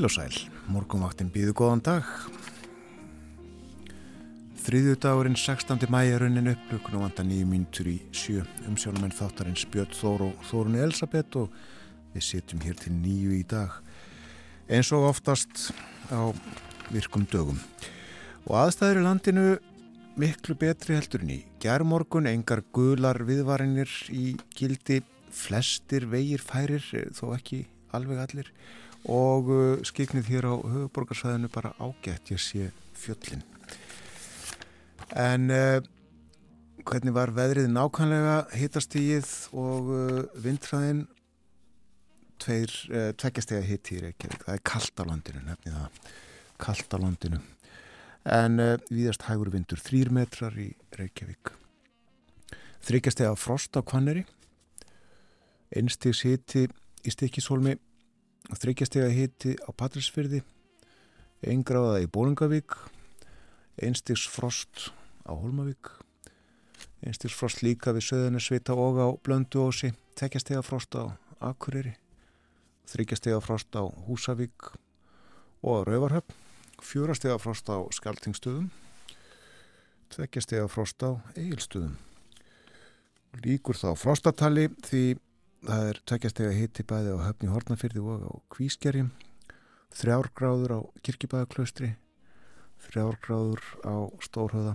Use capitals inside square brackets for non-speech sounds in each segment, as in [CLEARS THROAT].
Heil og sæl, morgunvaktin býðu góðan dag. Þriðju dagurinn 16. mæjarunnin upp, lukkun og vanda nýju mínutur í sjö. Umsjónumenn þáttarins Björn Þór og Þórunni Elisabeth og við sitjum hér til nýju í dag. Eins og oftast á virkum dögum. Og aðstæður í landinu miklu betri heldur en í gerðmorgun, engar gular viðvarinir í gildi, flestir vegir færir, þó ekki alveg allir og uh, skiknið hér á höfuborgarsvæðinu bara ágætt ég sé fjöllin. En uh, hvernig var veðrið nákvæmlega hitastígið og uh, vindræðin tveir, uh, tveggjastega hitti í Reykjavík. Það er kallt á landinu nefnið það. Kallt á landinu. En uh, viðast hægur vindur þrýr metrar í Reykjavík. Þryggjastega frost á Kvanneri einstigs hitti í Stikisólmi þryggjastega hitti á Patrísfyrði eingráða í Bólingavík einstigs frost á Holmavík einstigs frost líka við Söðunarsvita og á Blönduósi tekjastega frost á Akureyri þryggjastega frost á Húsavík og á Rauvarhöfn fjórastega frost á Skaltingstöðum tveggjastega frost á Egilstöðum líkur þá frostatali því það er tveggjastega hitti bæði á höfni Hortnafyrði og á Kvískerjum. Þrjárgráður á Kirkibæðaklaustri þrjárgráður á Stórhauða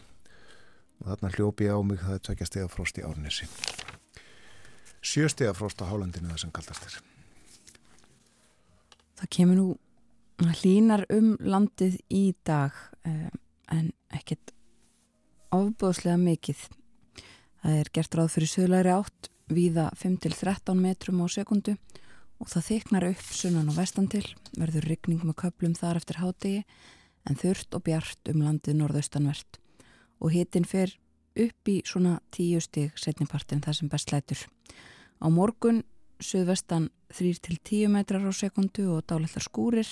og þarna hljópi á mig það er tveggjastega frost í Árnesi. Sjöstega frost á Hálandinu það sem kallast er. Það kemur nú hlínar um landið í dag um, en ekkert ofbúðslega mikið. Það er gert ráð fyrir söglæri átt víða 5-13 metrum á sekundu og það þyknar upp sunnan og vestan til, verður ryggning með köplum þar eftir hádegi en þurft og bjart um landið norðaustanvert og hitin fer upp í svona 10 stig setnipartin það sem best lætur. Á morgun söðvestan 3-10 metrar á sekundu og dálættar skúrir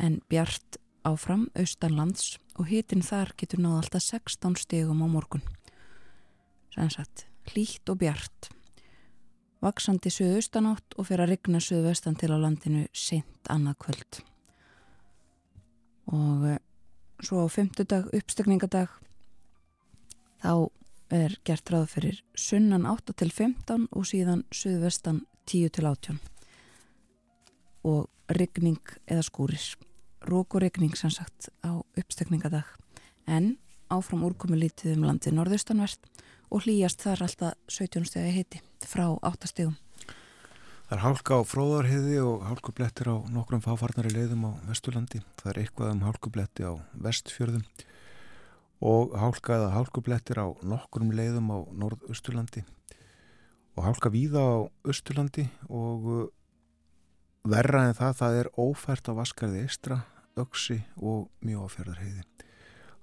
en bjart áfram austanlands og hitin þar getur náða alltaf 16 stigum á morgun. Sannsagt, hlýtt og bjart vaksandi söðaustanátt og fyrir að rigna söðvestan til á landinu seint annað kvöld. Og eh, svo á fymtudag, uppstekningadag, þá er gert ráð fyrir sunnan 8 til 15 og síðan söðvestan 10 til 18. Og rigning eða skúrir. Rók og rigning sem sagt á uppstekningadag. En áfram úrkomi lítið um landið norðaustanvert og hlýjast þar alltaf 17 stegi hitti frá 8 stegum. Það er hálka á fróðarhiði og hálkublettir á nokkrum fáfarnari leiðum á Vesturlandi. Það er eitthvað um hálkubletti á Vestfjörðum og hálka eða hálkublettir á nokkrum leiðum á Norðausturlandi og hálka víða á Östurlandi og uh, verra en það, það er ófært á Vaskarði Eistra, Öksi og mjög á fjörðarheiði.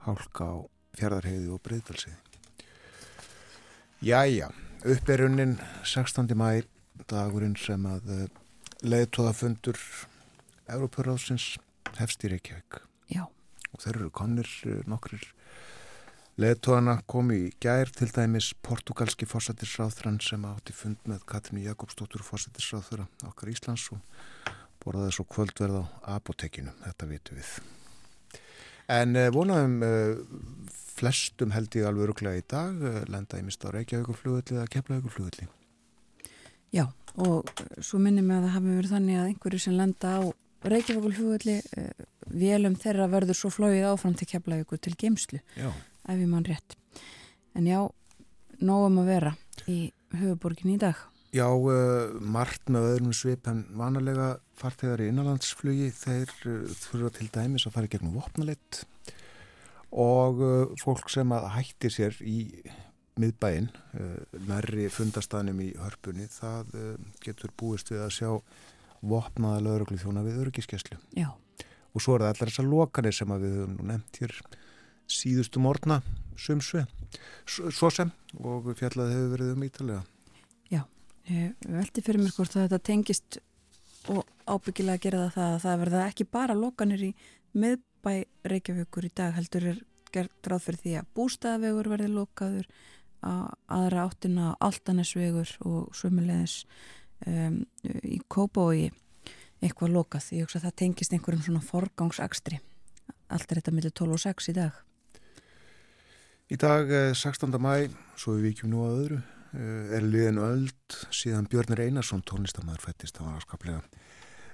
Hálka á fjörðarheiði og breyðdalsiði. Jæja, uppeirunin 16. mæ dagurinn sem að uh, leiðtóðafundur Európaráðsins hefst í Reykjavík. Já. Og þeir eru konir uh, nokkrir leiðtóðana komi í gær til dæmis portugalski fórsættisráðþrann sem átti fund með Katrínu Jakobsdóttur fórsættisráðþura okkar Íslands og borðaði svo kvöldverð á apotekinu, þetta vitu við. En uh, vonaðum flestum held ég alveg öruglega í dag lenda í mista á Reykjavíkurflugulli eða Keflavíkurflugulli. Já, og svo minnum ég að það hafi verið þannig að einhverju sem lenda á Reykjavíkurflugulli uh, vélum þeirra verður svo flóið áfram til Keflavíkur til geimslu, já. ef ég mann rétt. En já, nógum að vera í höfuborgin í dag. Já, uh, margt með öðrum svip en vanalega fartegar í innanlandsflugi þeir uh, þurfa til dæmis að fara í gegnum vopnalitt og uh, fólk sem að hættir sér í miðbæinn nærri fundastanum í hörpunni það getur búist við að sjá vopnaða löguröglu þjóna við örgiskeslu. Já. Og svo er það allar þessar lokanir sem við höfum nú nefnt hér síðustu morgna sumsve, svo sem og fjallaði hefur verið um ítalega. Ég veldi fyrir mér hvort þetta tengist og ábyggilega að gera það að það verða ekki bara lokanir í miðbæ Reykjavíkur í dag heldur er gert ráð fyrir því að bústæðavegur verði lokaður að aðra áttina altanesvegur og svömmulegis um, í Kópói eitthvað lokað. Ég hugsa að það tengist einhverjum svona forgangsakstri. Allt er þetta millir 12 og 6 í dag. Í dag 16. mæ, svo við vikjum nú að öðru er liðin öll síðan Björnir Einarsson tónlistamæður fættist það var afskaplega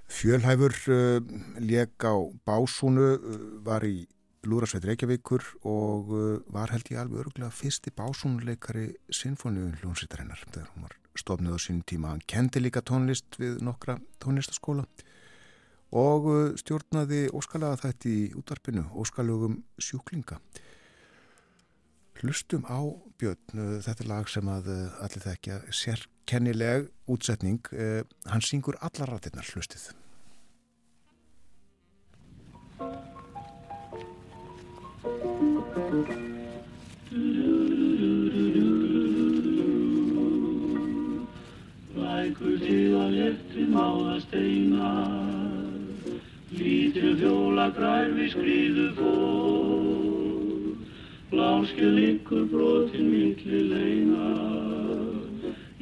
fjölhæfur uh, eh, leg á Básúnu uh, var í Lúrasveit Reykjavíkur og uh, var held ég alveg örgulega fyrsti Básúnuleikari sinfóniun hljónsýtarinnar þegar hún var stofnið á sín tíma. Hann kendi líka tónlist við nokkra tónlistaskóla og stjórnaði óskalega þetta í útvarpinu óskalugum sjúklinga Hlustum á Björn, uh, þetta er lag sem að uh, allir þekkja, sérkennileg útsetning, uh, hann syngur allar rættirnar hlustið. Lækur til að létti máða steinar, lítil fjóla grær við skriðu fór. Bláskið líkur brotin milli leina,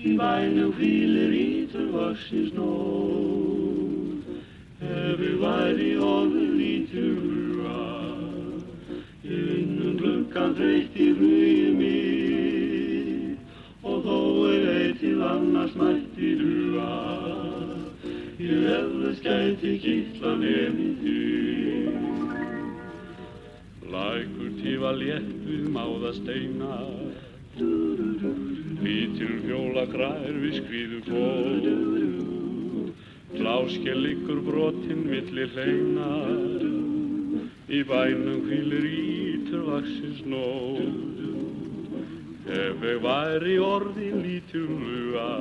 í bænum hvílir ítur vaksins nóg. Ef við væri orðið lítur húra, ég vinnum glukkan þreytt í hlugið mér, og þó er eitt til annars mætti húra, ég eflust gæti kittla nefnir þér. Lækur tífa létt við máða steina. Hvítir fjóla grær við skriðu góð Gláskja liggur brotinn millir hleina. Í bænum hvílir ítur vaksins nóð Ef ég væri orðin lítur hluga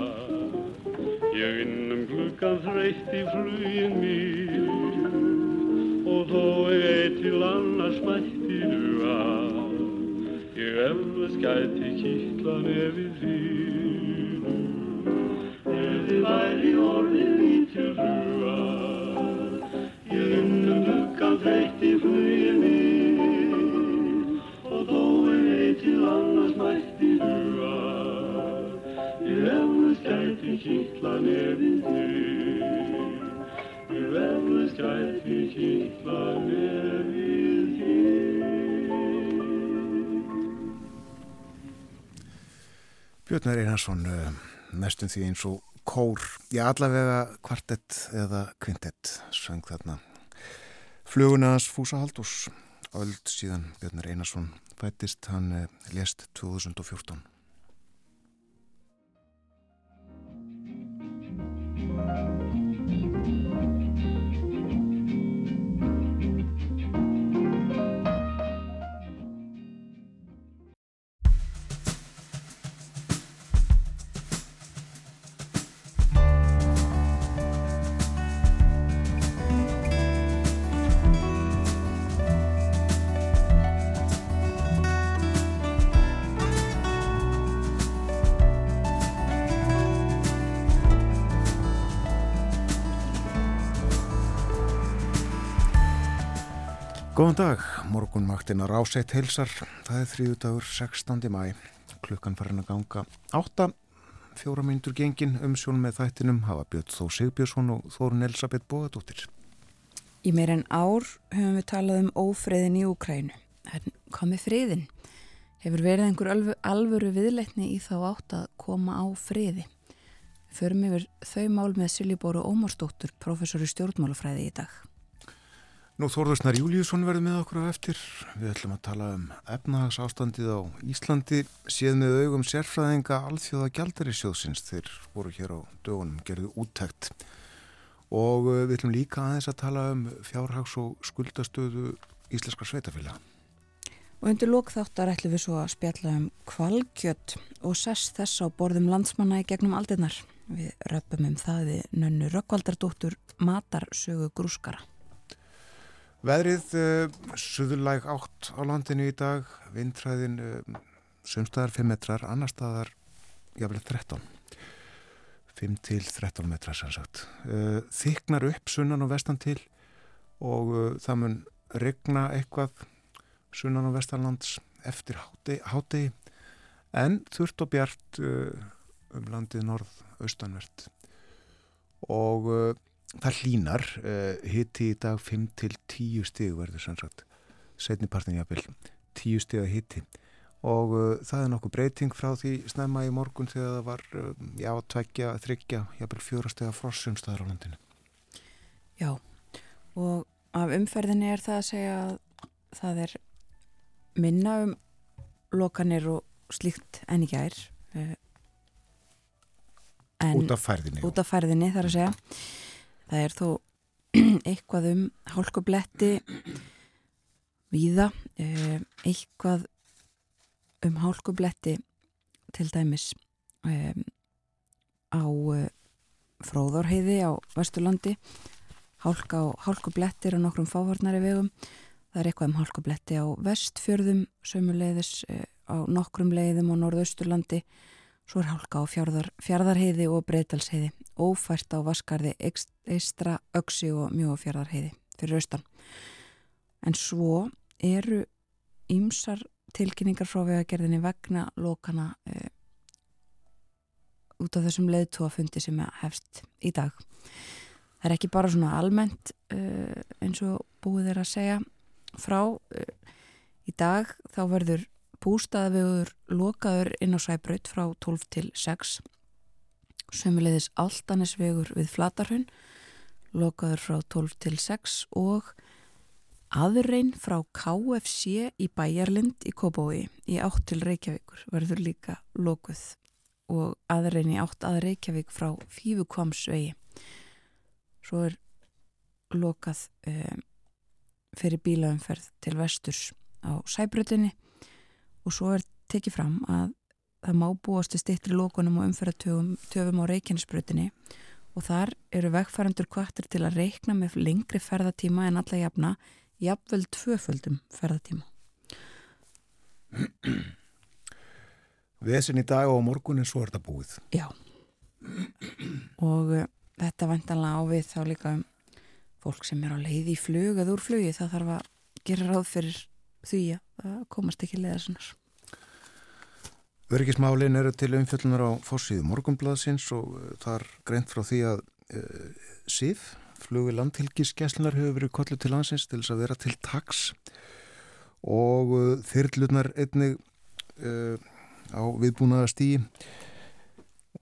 Ég innum gluggan þreytt í flugin mér og þó ég eitt til annars mætti duga. Ég eflust gæti kýtla nefið þínu ef þið væri orðið lítil hruga ég innum huggan þreytti flugið mér og þó ég eitt til annars mætti duga. Ég eflust gæti kýtla nefið þínu Ég eflust gæti kýtla nefið þér. Björn Einarsson, eh, næstum því eins og kór, já allavega kvartett eða kvintett, söng þarna. Flugunans Fúsa Haldús, öll síðan Björn Einarsson fættist, hann eh, lést 2014. Góðan dag, morgunmaktin að ráseitt heilsar, það er þrjú dagur 16. mæ, klukkan farin að ganga 8, fjóra myndur gengin umsjón með þættinum hafa Björn Þó Sigbjörnsson og Þórun Elisabeth Bóðadóttir. Í meir en ár höfum við talað um ófriðin í Úkrænu, en komið friðin? Hefur verið einhver alvöru viðleitni í þá átt að koma á friði? Förum yfir þau mál með Silji Bóru Ómarsdóttur, professor í stjórnmálafræði í dag. Nú Þórðursnar Júliusson verður með okkur á eftir. Við ætlum að tala um efnahagsástandið á Íslandi séð með augum sérfræðinga alþjóða gjaldari sjóðsins þeir voru hér á dögunum, gerðu úttækt. Og uh, við ætlum líka aðeins að tala um fjárhags- og skuldastöðu íslenskar sveitafélag. Og undir lókþáttar ætlum við svo að spjalla um kvalkjött og sess þess á borðum landsmanna í gegnum aldinnar. Við röpum um það við nönnu Rökkvaldardóttur Matarsögu Grúskara. Veðrið uh, suðurlæg átt á landinu í dag, vindræðin uh, eh, sömstaðar 5 metrar, annar staðar jáfnveg 13. 5 til 13 metrar sem sagt. Uh, þyknar upp sunnan og vestan til og það mun regna eitthvað sunnan og vestanlands eftir hátegi en þurft og bjart um landið norð-austanvert og það hlínar uh, eh, hitti í dag 5 til 10 stig verður sannsagt setnipartin jápil 10 stig að hitti og uh, það er nokkuð breyting frá því snemma í morgun þegar það var uh, já, tveggja, þryggja, jápil fjóra steg að frossumstæðar á landinu. Já, og af umferðinni er það að segja að það er minna um lokanir og slíkt enn í gær Út af færðinni Út af færðinni þar að segja Það er þó [CLEARS THROAT] eitthvað um hálkubletti víða, eh, eitthvað um hálkubletti til dæmis um, á uh, fróðorheiði á Vesturlandi. Hálka og hálkublettir á nokkrum fávarnari vegum. Það er eitthvað um hálkubletti á vestfjörðum sömuleiðis á nokkrum leiðum á norðausturlandi Svo er hálka á fjárðar, fjárðarheiði og breytalsheiði, ófært á vaskarði, eistra, öksi og mjófjárðarheiði fyrir austan. En svo eru ýmsar tilkynningar frá vegagerðinni vegna lokana e, út af þessum leðtúafundi sem hefst í dag. Það er ekki bara svona almennt e, eins og búið er að segja frá. E, í dag þá verður bústaðvegur lokaður inn á Sæbraut frá 12 til 6 sömulegðis Altanesvegur við Flatarhun lokaður frá 12 til 6 og aðurrein frá KFC í Bæjarlind í Kóbói í átt til Reykjavíkur verður líka lokuð og aðurrein í átt að Reykjavík frá Fífukvamsvegi svo er lokað um, fyrir bílaumferð til vesturs á Sæbrutinni og svo er tekið fram að það má búast við stittri lókunum og umferðartöfum á Reykjanesbrutinni og þar eru vegfærandur kvartir til að reikna með lengri ferðatíma en alla jafna jafnvel tvöföldum ferðatíma. Vesin í dag og morgun er svo er þetta búið. Já og uh, þetta vantanlega ávið þá líka um fólk sem er á leið í flug eða úr flugi það þarf að gera ráð fyrir því að komast ekki leiða svona. Örgismálin eru til umfjöldunar á fórsíðu morgumblaðsins og uh, þar greint frá því að uh, SIF, flugi landhelgiskeslunar, hefur verið kollu til landsins til þess að vera til taks og uh, þyrlunar einnig uh, á viðbúnaða stíi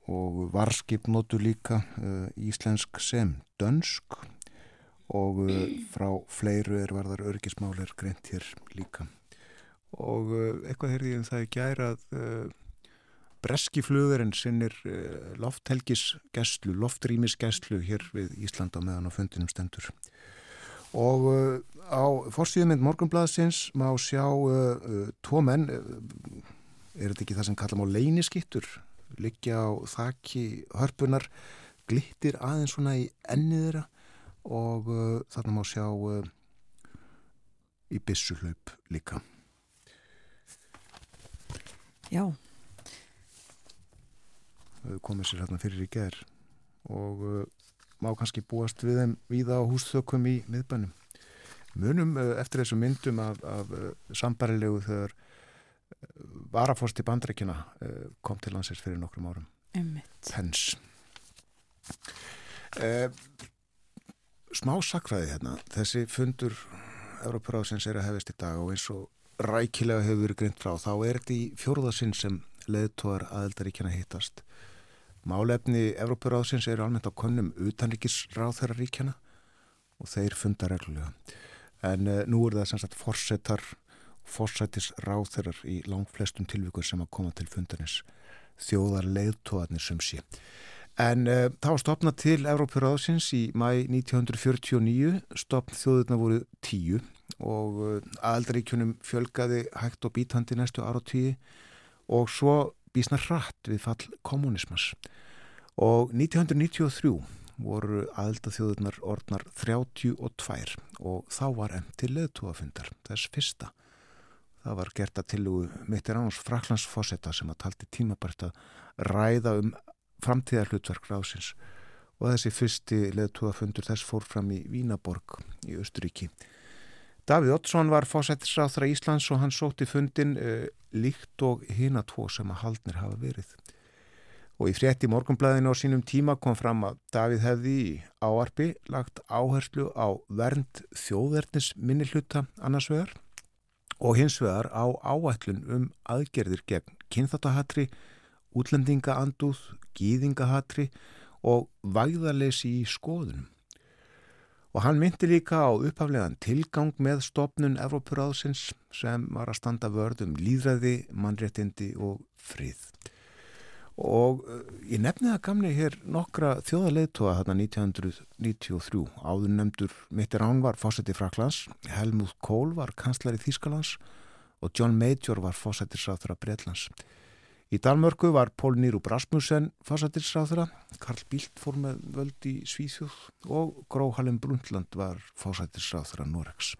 og varskip notur líka íslensk sem dönsk og uh, frá fleiru er varðar örgismálir greint hér líka. Og uh, eitthvað heyrði ég um það ekki æra að uh, breski flugurinn sinnir lofthelgisgæslu, loftrýmisgæslu hér við Íslanda meðan á fundinum stendur. Og á fórstíðuminn morgunblaðsins má sjá tvo menn er þetta ekki það sem kalla má leyniskittur liggja á þakki hörpunar glittir aðeins svona í enniðra og uh, þarna má sjá uh, í bissuhlaup líka. Já. Þau komið sér hérna fyrir í ger og uh, má kannski búast við þeim víða á húsþökkum í miðbænum. Munum uh, eftir þessu myndum af, af uh, sambarilegu þegar uh, varaforst í bandreikina kom til landsins fyrir nokkrum árum. Pens eða smá sakfræði hérna. Þessi fundur Európaráðsins er að hefist í dag og eins og rækilega hefur verið greint frá. Þá er þetta í fjórðasinn sem leðtóar aðeldaríkjana hittast. Málefni Európaráðsins eru almennt á konum utanríkisráð þeirra ríkjana og þeir funda reglulega. en uh, nú er það sem sagt forsetar forsætis ráþeirar í langflestum tilvíkur sem að koma til fundarins þjóðar leiðtóðarnir sem sé. En uh, það var stopnað til Európurraðsins í mæ 1949, stopn þjóðurna voru tíu og uh, aðaldaríkjunum fjölgaði hægt og bítandi næstu ára tíu og svo bísna hratt við fall kommunismas. Og 1993 voru aðaldaþjóðurnar orðnar 32 og þá var enn til leðtúafundar, þess fyrsta. Það var gert að tilugu mittir ánus Fraklandsfossetta sem að taldi tímabært að ræða um framtíðar hlutverk ráðsins og þessi fyrsti leðtúafundur þess fór fram í Vínaborg í Östuríki. Davíð Ottsson var fósettisráþra Íslands og hann sótti fundin uh, líkt og hina tvo sem að haldnir hafa verið. Og í frétti morgunblæðinu á sínum tíma kom fram að Davíð hefði í áarpi lagt áherslu á vernd þjóðverðnis minni hluta annars vegar og hins vegar á áætlun um aðgerðir gegn kynþáttahatri, útlendingaandúð, gýðingahatri og væðalesi í skoðunum. Og hann myndi líka á upphaflegan tilgang með stopnun Evrópuráðsins sem var að standa vörðum líðræði, mannréttindi og frið. Og uh, ég nefni það gamni hér nokkra þjóðarleðtóa hérna 1993 áður nefndur Mittir Án var fósetti Fraklands Helmut Kohl var kanslari Þýskalands og John Major var fósettisráþra Breitlands í Dalmörku var Pól Nýrúb Rasmussen fósettisráþra Karl Bildt fór með völd í Svíþjóð og Gró Hallin Brundtland var fósettisráþra Noregs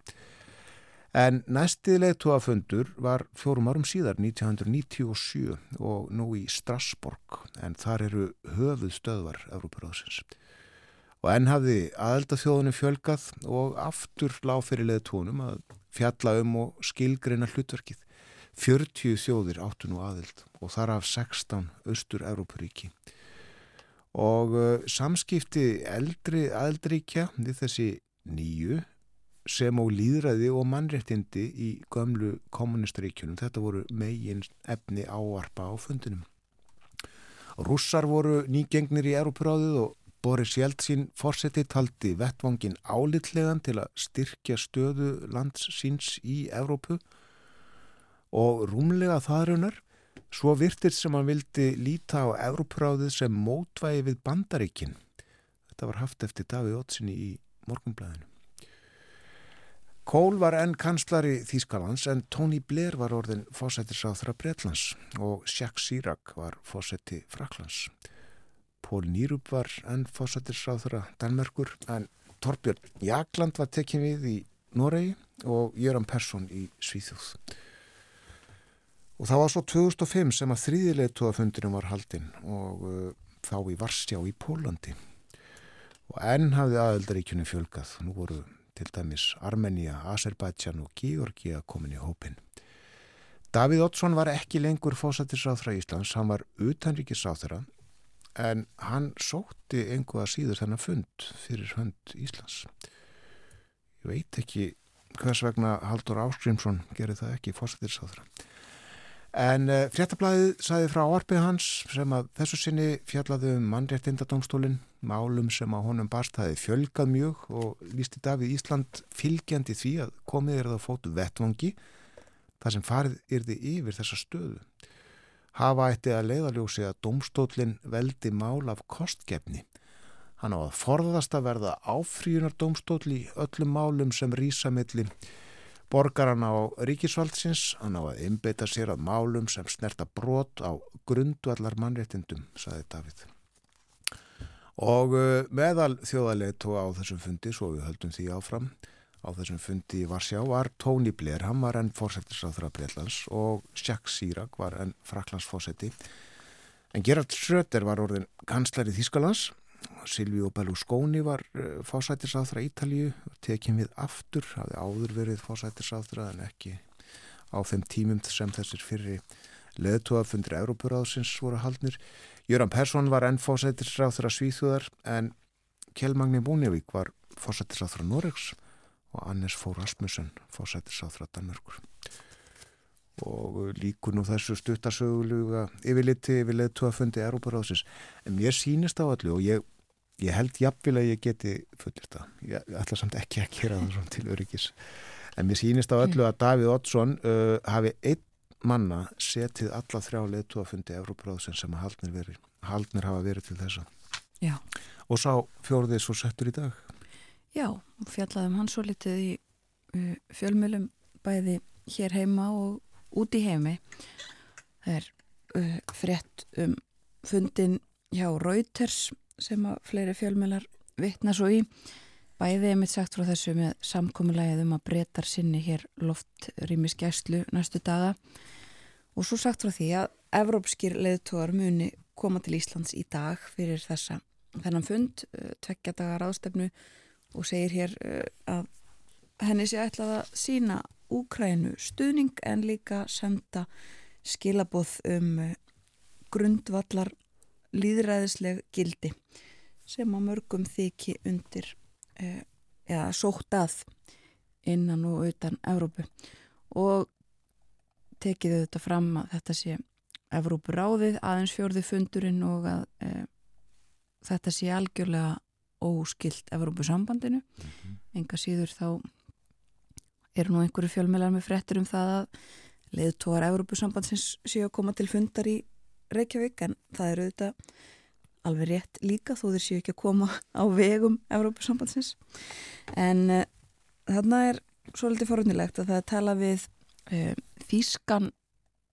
En næstið leittóafundur var fjórum árum síðar 1997 og nú í Strasborg en þar eru höfuð stöðvar Európaráðsins. Og enn hafði aðeldathjóðunum fjölgað og aftur lág fyrir leittónum að fjalla um og skilgreina hlutverkið. 40 þjóðir áttu nú aðeld og þar af 16 austur Európaríki. Og uh, samskipti eldri aðeldríkja við þessi nýju sem á líðræði og mannréttindi í gömlu kommunistaríkjunum. Þetta voru megin efni áarpa á fundinum. Rússar voru nýgengnir í Európaráðið og Boris Jeltsin fórseti taldi vettvangin álitlegan til að styrkja stöðu lands síns í Európu og rúmlega þaðrunar svo virtir sem hann vildi líta á Európaráðið sem mótvægi við bandaríkin. Þetta var haft eftir Davíð Ótsinni í morgunblæðinu. Kohl var enn kanslari Þýskalands en Tony Blair var orðin fósættisáþra Breitlands og Jacques Chirac var fósætti Fraklands. Pól Nýrup var enn fósættisáþra Danmerkur en Torbjörn Jagland var tekinn við í Noregi og Jöran Persson í Svíþjóð. Og það var svo 2005 sem að þrýðilegtuafundinum var haldinn og uh, þá í Varsjá í Pólandi. Og enn hafði aðeldaríkjunum fjölgað. Nú voru til dæmis Armenia, Azerbaijan og Georgia komin í hópin. Davíð Oddsson var ekki lengur fósættisráþra Íslands, hann var utanríkisráþra en hann sótti einhverja síður þennan fund fyrir hönd Íslands. Ég veit ekki hvers vegna Haldur Áskrimsson gerir það ekki fósættisráþra. En uh, fréttablaðið saði frá orfið hans sem að þessu sinni fjallaði um mannréttindadómstólinn, málum sem að honum barst hafi fjölgað mjög og lísti Davíð Ísland fylgjandi því að komið er það fótu vettvangi þar sem farið yrði yfir þessa stöðu. Hafa ætti að leiðaljósi að dómstólinn veldi mál af kostgefni. Hann á að forðast að verða áfríunar dómstól í öllum málum sem rísamilli borgaran á ríkisvaldsins, hann á að einbeita sér að málum sem snerta brot á grundvallar mannréttindum, saði David. Og uh, meðal þjóðalegt og á þessum fundi, svo við höldum því áfram, á þessum fundi í Varsjá var Tony Blair, hann var enn fórsættisráþra Breitlands og Jacques Chirac var enn Fraklandsfórsætti. En Gerard Schröter var orðin kanslari Þískalands Silvíu Berlusconi var eh, fósættisáþra Ítalíu tekinn við aftur, hafði áður verið fósættisáþra en ekki á þeim tímum sem þessir fyrri leðtúafundir Európuráðsins voru haldnir. Jöran Persson var enn fósættisáþra Svíþúðar en Kjell Magni Búnevík var fósættisáþra Noregs og Annes Fór Rasmussen fósættisáþra Danmörkur og líkur nú þessu stuttasöguluga yfirliti yfir leðtúafundi Európaráðsins en mér sínist á allu og ég ég held jafnvel að ég geti fullir það. Ég ætla samt ekki að gera það til öryggis. En mér sýnist á öllu að Davíð Oddsson uh, hafi einn manna setið alla þrjá leðtúafundi Európaráðsins sem haldnir, veri, haldnir hafa verið til þessa. Já. Og sá fjórðið svo settur í dag. Já, fjallaðum hann svo litið í uh, fjölmjölum bæði hér heima og út í heimi. Það er uh, frétt um fundin hjá Reuters sem að fleiri fjölmjölar vittna svo í. Bæðið er mitt sagt frá þessu með samkomiðlægið um að breytar sinni hér loftrýmis gæslu næstu daga og svo sagt frá því að evrópskir leðtóar muni koma til Íslands í dag fyrir þessa þennan fund, uh, tveggja dagar ástefnu og segir hér uh, að henni sé ætlað að sína Úkrænu stuðning en líka senda skilaboð um uh, grundvallar líðræðisleg gildi sem að mörgum þykji undir eh, eða sótt að innan og utan Evrópu og tekið þetta fram að þetta sé Evrópuráðið aðeins fjörði fundurinn og að eh, þetta sé algjörlega óskilt Evrópusambandinu mm -hmm. enga síður þá eru nú einhverju fjölmjölar með frettir um það að leðtóar Evrópusambandsins séu að koma til fundar í Reykjavík? En það eru auðvitað alveg rétt líka þó þeir séu ekki að koma á vegum Evrópusambandsins. En uh, þarna er svolítið forunilegt að það tala við uh, Þískan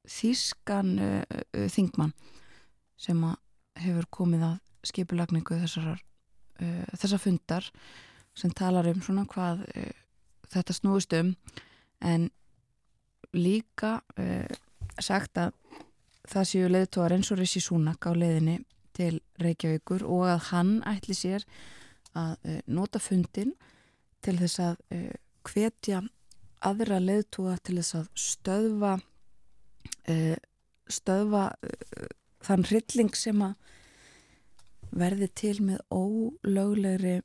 Þískan uh, Þingmann sem hefur komið að skipulagningu þessar fundar sem talar um svona hvað þetta snúist um en líka sagt að það séu leðtóar eins og Rissi Súnak á leðinni til Reykjavíkur og að hann ætli sér að uh, nota fundin til þess að uh, hvetja aðra leðtúa til þess að stöðva uh, stöðva þann hrylling sem að verði til með ólöglegri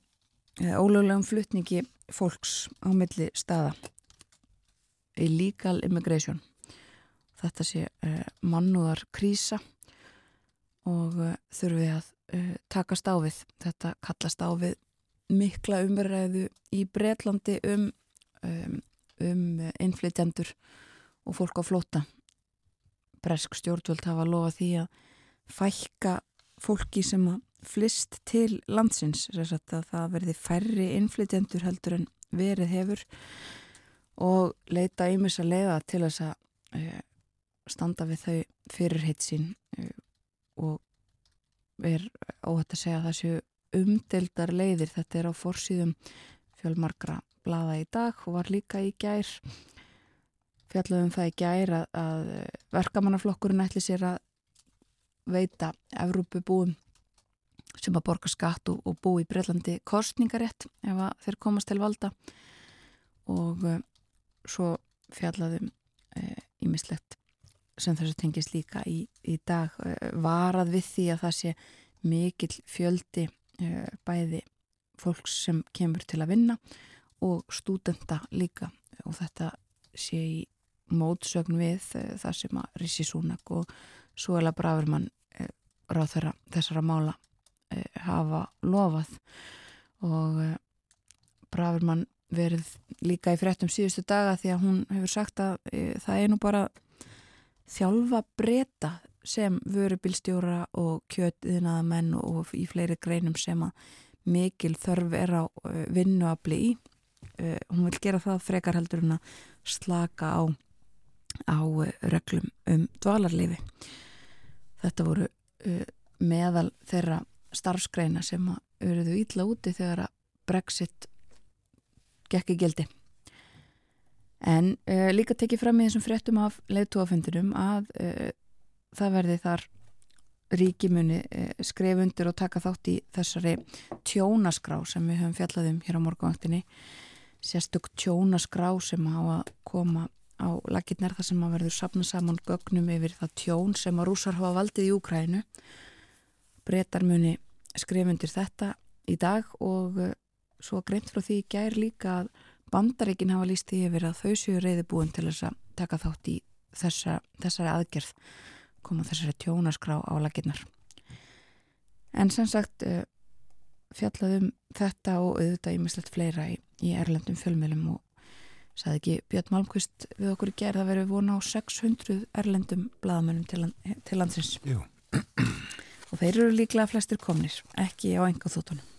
ólöglegum flutningi fólks á milli staða illegal immigration þetta sé mannúðar krísa og uh, þurfið að uh, takast á við. Þetta kallast á við mikla umverðræðu í Breitlandi um, um, um innflytjandur og fólk á flóta. Bresk stjórnvöld hafa lofað því að fækka fólki sem að flist til landsins, það verði færri innflytjandur heldur en verið hefur og leita ímis að leiða til þess að uh, standa við þau fyrirheit sín uh, og er óhætt að segja að það séu umdeldar leiðir, þetta er á forsýðum fjölmarkra blada í dag og var líka í gær fjallum það í gær að, að verkamannaflokkurinn ætli sér að veita Evrópubúum sem að borga skatt og, og bú í Breitlandi kostningarétt ef þeir komast til valda. Og uh, svo fjallaðum ímislegt uh, sem þessu tengist líka í, í dag eh, varað við því að það sé mikil fjöldi uh, bæði fólks sem kemur til að vinna og stúdenda líka. Og þetta sé í mótsögn við uh, það sem að Rissi Súnak og Suela Bravermann uh, ráð þeirra þessara mála hafa lofað og Bravermann verið líka í fréttum síðustu daga því að hún hefur sagt að það er nú bara þjálfa breyta sem vörubilstjóra og kjötiðnaða menn og í fleiri greinum sem að mikil þörf er á uh, vinnuabli í. Uh, hún vil gera það frekar heldur en að slaka á, á reglum um dvalarlifi. Þetta voru meðal þeirra starfskreina sem að verðu ítla úti þegar að Brexit gekk í gildi. En uh, líka tekið fram í þessum fréttum af leðtúafundinum að uh, það verði þar ríkimuni uh, eh, skref undir og taka þátt í þessari tjónaskrá sem við höfum fjallaðum hér á morgunvaktinni. Sérstök tjónaskrá sem á að koma á lakirnar þar sem að verður sapna saman gögnum yfir það tjón sem að rúsar hafa valdið í Úkrænu. Bretar muni skref undir þetta í dag og svo greint frá því gær líka að Bandaríkin hafa líst því yfir að þau séu reyðibúin til þess að taka þátt í þessa, þessari aðgerð koma þessari tjónaskrá á laginnar. En sem sagt uh, fjallað um þetta og auðvitað ímislegt fleira í, í erlendum fjölmjölum og saði ekki Björn Malmqvist við okkur í gerð að vera vona á 600 erlendum bladamönnum til, land, til landsins Jú. Og þeir eru líklega flestir komnir, ekki á enga þóttunum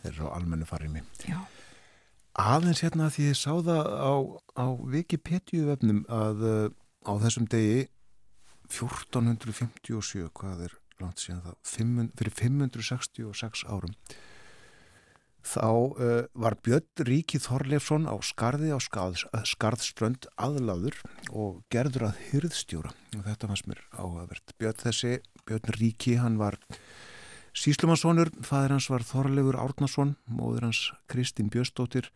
Þeir eru á almennu farimi Já. Aðeins hérna því ég sá það á, á Wikipedia vefnum að uh, á þessum degi 1457 hvað er langt síðan það 500, fyrir 566 árum þá uh, var Björn Ríki Þorleifsson á skarði á skarðs, skarðströnd aðláður og gerður að hyrðstjóra og þetta fannst mér áhugavert. Björn þessi, Björn Ríki, hann var síslumannssonur, fæðir hans var Þorleifur Árnason, móður hans Kristín Björnsdóttir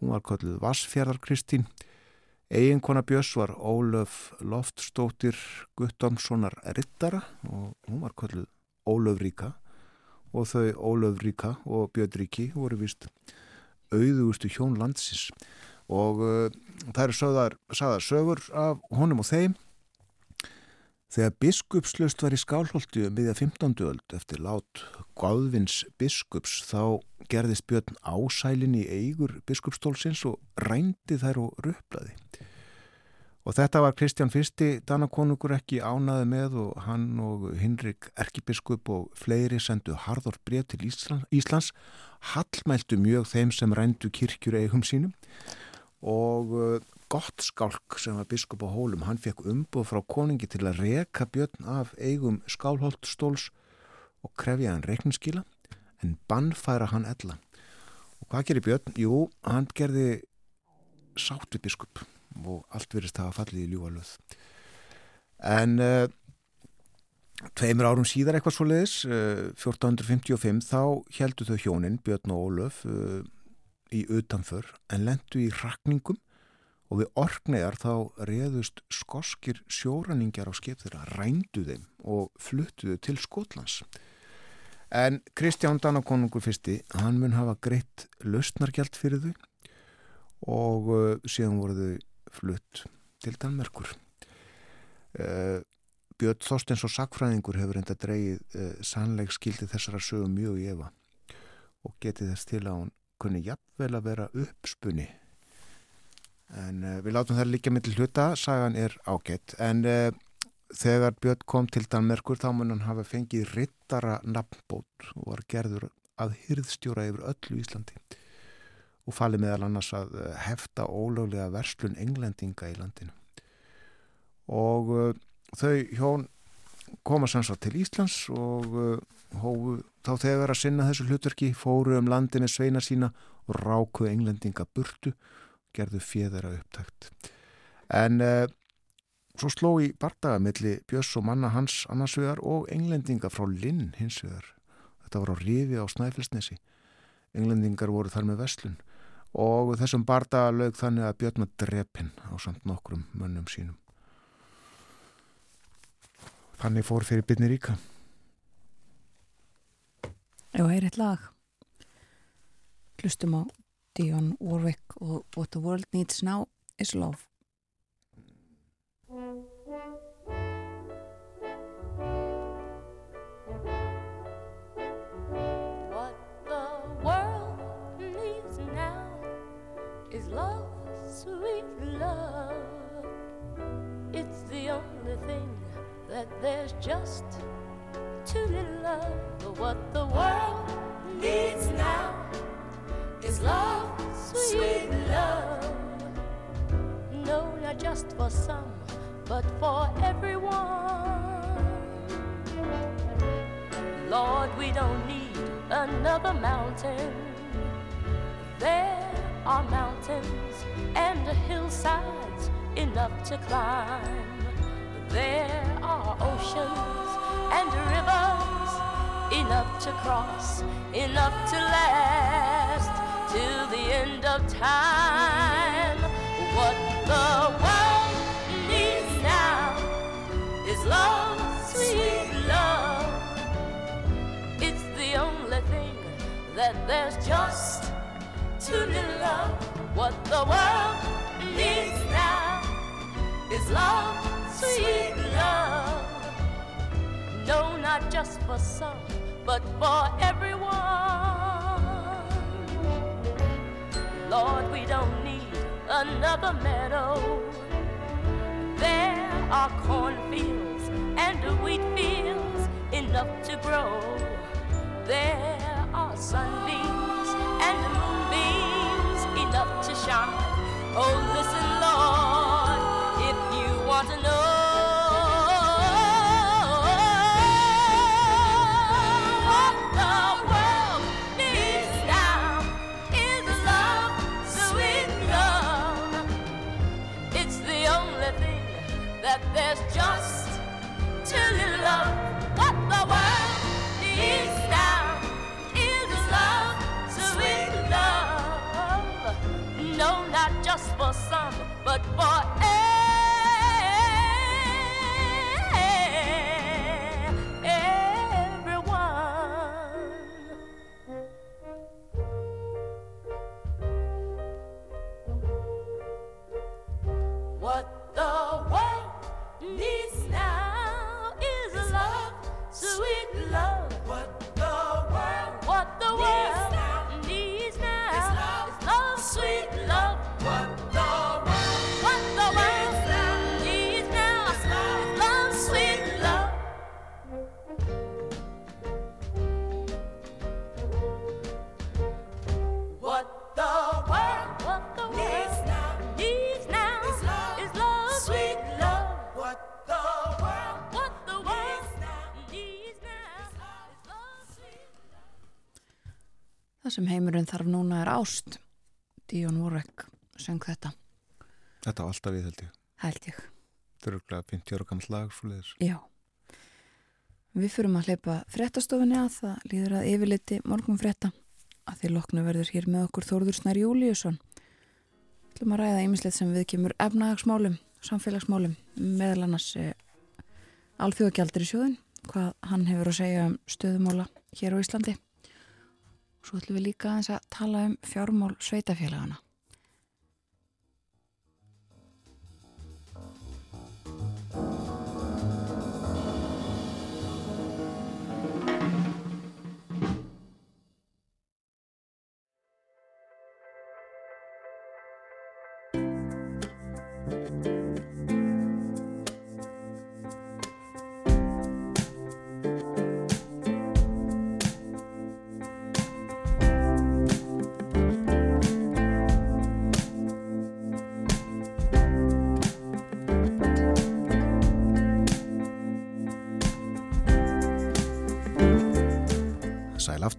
hún var kölluð Vassfjörðar Kristín. Eiginkona Björns var Ólöf Loftstóttir Guttamssonar Rittara og hún var kölluð Ólöf Ríka og þau Ólöf Ríka og Björn Ríki voru vist auðugustu hjón landsins og uh, það eru sögðar, sagðar sögur af honum og þeim þegar biskupslust var í skálholti um viðja 15. öld eftir lát Gáðvins biskups þá gerðist Björn ásælin í eigur biskupstólsins og rændi þær og röplaði Og þetta var Kristján Fyrsti, Danakonungur ekki ánaði með og hann og Hinrik Erkibiskup og fleiri sendu harður breyð til Íslands, Íslands, hallmæltu mjög þeim sem rændu kirkjur eigum sínum og uh, gott skálk sem var biskup á hólum, hann fekk umboð frá koningi til að reka björn af eigum skálholtstóls og krefja hann reikninskíla en bannfæra hann ella. Og hvað gerir björn? Jú, hann gerði við biskup og allt verist að fallið í ljúalöð en uh, tveimur árum síðar eitthvað svo leiðis uh, 1455 þá heldu þau hjónin Björn og Ólöf uh, í utanför en lendu í rakningum og við orknegar þá reðust skoskir sjóraningjar á skip þeirra rændu þeim og fluttuðu til Skotlands. En Kristján Danakonungur fyrsti hann mun hafa greitt lausnargjald fyrir þau og síðan voru þau flutt til Danmerkur. Uh, Björn Þorstens og Sakfræðingur hefur enda dreyið uh, sannleik skildi þessara sögum mjög í efa og getið þess til að hún kunni jafnvel að vera uppspunni en uh, við látum það líka til hluta, sagan er ágætt en þegar Björn kom til Danmerkur þá mun hann hafa fengið rittara nafnbót og var gerður að hyrðstjóra yfir öllu Íslandi og fali meðal annars að hefta ólöglega verslun englendinga í landinu. Og uh, þau hjón koma sanns til Íslands og uh, hófu þá þegar að sinna þessu hlutverki fóru um landi með sveina sína og ráku englendinga burtu gerðu fjöðara upptækt. En uh, svo sló í bardaga milli Björns og manna hans annarsvegar og englendinga frá Linn hinsvegar þetta var á rifi á Snæfellsnesi. Englendingar voru þar með verslun og þessum bardaga lög þannig að Björn var drepinn á samt nokkrum mönnum sínum Þannig fór fyrir byrni ríka. Já, það er eitt lag. Hlustum á Dion Warwick og What the World Needs Now is Love. But what the world needs now is love, sweet love. No, not just for some, but for everyone. Lord, we don't need another mountain. There are mountains and hillsides enough to climb. There are oceans and rivers enough to cross, enough to last till the end of time. What the world needs now is love, sweet love. It's the only thing that there's just too little. What the world needs now is love, sweet love. No, not just for some, but for everyone. Lord, we don't need another meadow. There are cornfields and wheat fields enough to grow. There are sunbeams and moonbeams enough to shine. Oh, listen, Lord, if you want to know. Sem heimurinn þarf núna er ást. Díon Vorek söng þetta, Þetta var alltaf við held ég. held ég. Þetta er örgulega 50 ára gammal lag svo leiðis. Já. Við fyrum að hleypa fréttastofinni að það líður að yfirliti morgun frétta að því loknu verður hér með okkur Þórður Snær Júliusson. Við ætlum að ræða ýmislegt sem við kemur efnahagsmálum, samfélagsmálum, meðal annars e, alþjóðagjaldir í sjóðin, hvað hann hefur að segja um stöðumála hér á Íslandi. Svo ætlum við líka aðeins að tala um fjármál sveitafélagana.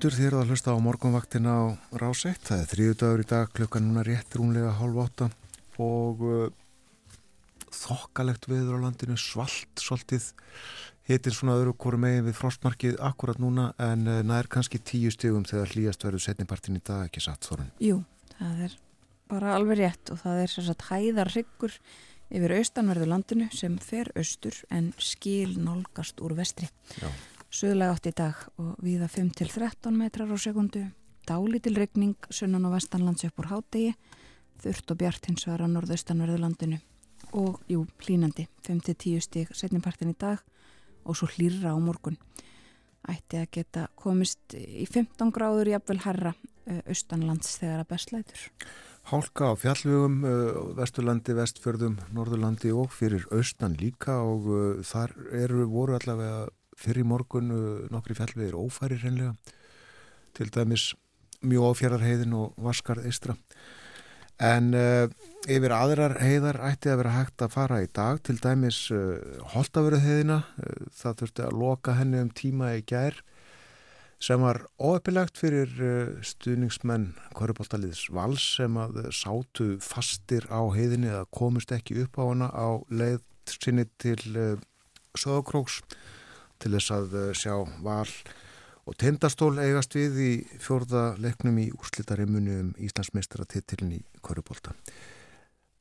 Aftur þér að hlusta á morgunvaktina á Ráseitt. Það er þriðu dagur í dag, klukkan núna rétt rúnlega hálf átta og uh, þokkalegt viður á landinu, svalt, svolítið hittin svona öðru hvoru megin við frostmarkið akkurat núna en uh, nær kannski tíu stigum þegar hlýjast verður setnipartin í dag ekki satt þorun. Jú, það er bara alveg rétt og það er sem sagt hæðar hryggur yfir austanverðu landinu sem fer austur en skil nálgast úr vestri. Já. Suðlega átt í dag og viða 5-13 metrar á sekundu, dálítil regning sunnan og vestanlands upp úr hádegi, þurft og bjart hins vegar á norðaustanverðu landinu og jú, hlínandi 5-10 stík setnipartin í dag og svo hlýrra á morgun. Ætti að geta komist í 15 gráður jafnvel herra austanlands þegar að bestlætur. Hálka á fjallvegum, uh, vesturlandi, vestfjörðum, norðurlandi og fyrir austan líka og þar eru voru allavega fyrir morgun uh, nokkri fjallvegir ófæri reynlega til dæmis mjög áfjörðarheiðin og vaskarð eistra. En uh, yfir aðrar heiðar ætti að vera hægt að fara í dag til dæmis uh, holtavöruheiðina, uh, það þurfti að loka henni um tíma í gær sem var óeppilegt fyrir uh, stuðningsmenn Köruboltaliðs Vals sem að uh, sátu fastir á heiðinni eða komust ekki upp á hana á leið sinni til Söðokróks til þess að uh, sjá Val og Tindastól eigast við í fjórða leiknum í úrslitarimunni um Íslandsmeistaratitilin í Körubolta.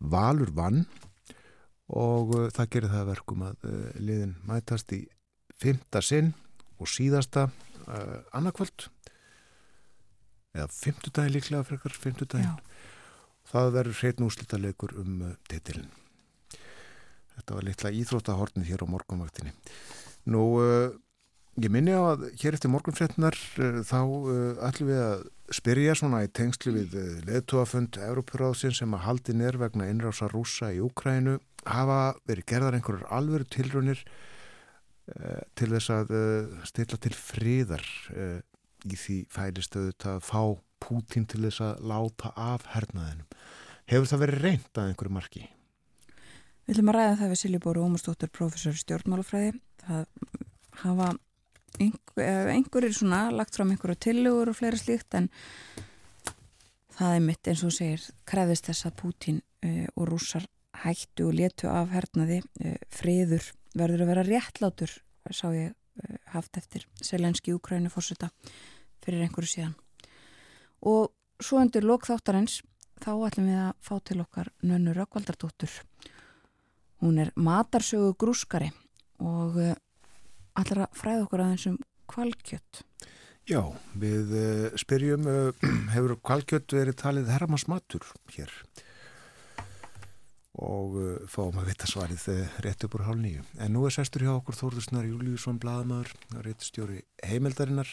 Valur vann og uh, það gerir það að verkum að uh, liðin mætast í fymta sinn og síðasta uh, annarkvöld eða fymtudagi líklega frekar fymtudagin. Það verður hreitn úrslitaleikur um titilin. Þetta var litla íþróttahornið hér á morgunvaktinni. Nú, uh, ég minni á að hér eftir morgunfréttinar uh, þá uh, ætlum við að spyrja svona í tengslu við leðtúafund Európuráðsinn sem að haldin er vegna innrása rúsa í Úkrænu hafa verið gerðar einhverjar alveru tilrunir uh, til þess að uh, stilla til friðar uh, í því fælistöðu að fá Pútín til þess að láta af hernaðinum. Hefur það verið reynd að einhverju marki? Við ætlum að ræða það við Silja Bóru Ómarsdóttur, professor í stjórnmálafræði. Það hafa einhver, einhverjir svona lagt fram einhverju tillegur og fleira slíkt en það er mitt eins og segir krefðist þess að Pútín uh, og rússar hættu og letu af hernaði. Uh, friður verður að vera réttlátur sá ég uh, haft eftir selenski Úkræni fórseta fyrir einhverju síðan. Og svo undir lokþáttarins þá ætlum við að fá til okkar Nönnu Rökkvaldardóttur hún er matarsögu grúskari og allar að fræða okkur aðeins um kvalkjött Já, við uh, spyrjum, uh, [CLEARS THROAT] hefur kvalkjött verið talið hermans matur hér og uh, fáum að vita svarið rétt upp úr hálf nýju. En nú er sestur hjá okkur Þórðusnar Júliusson Blaðamöður, réttstjóri heimildarinnar,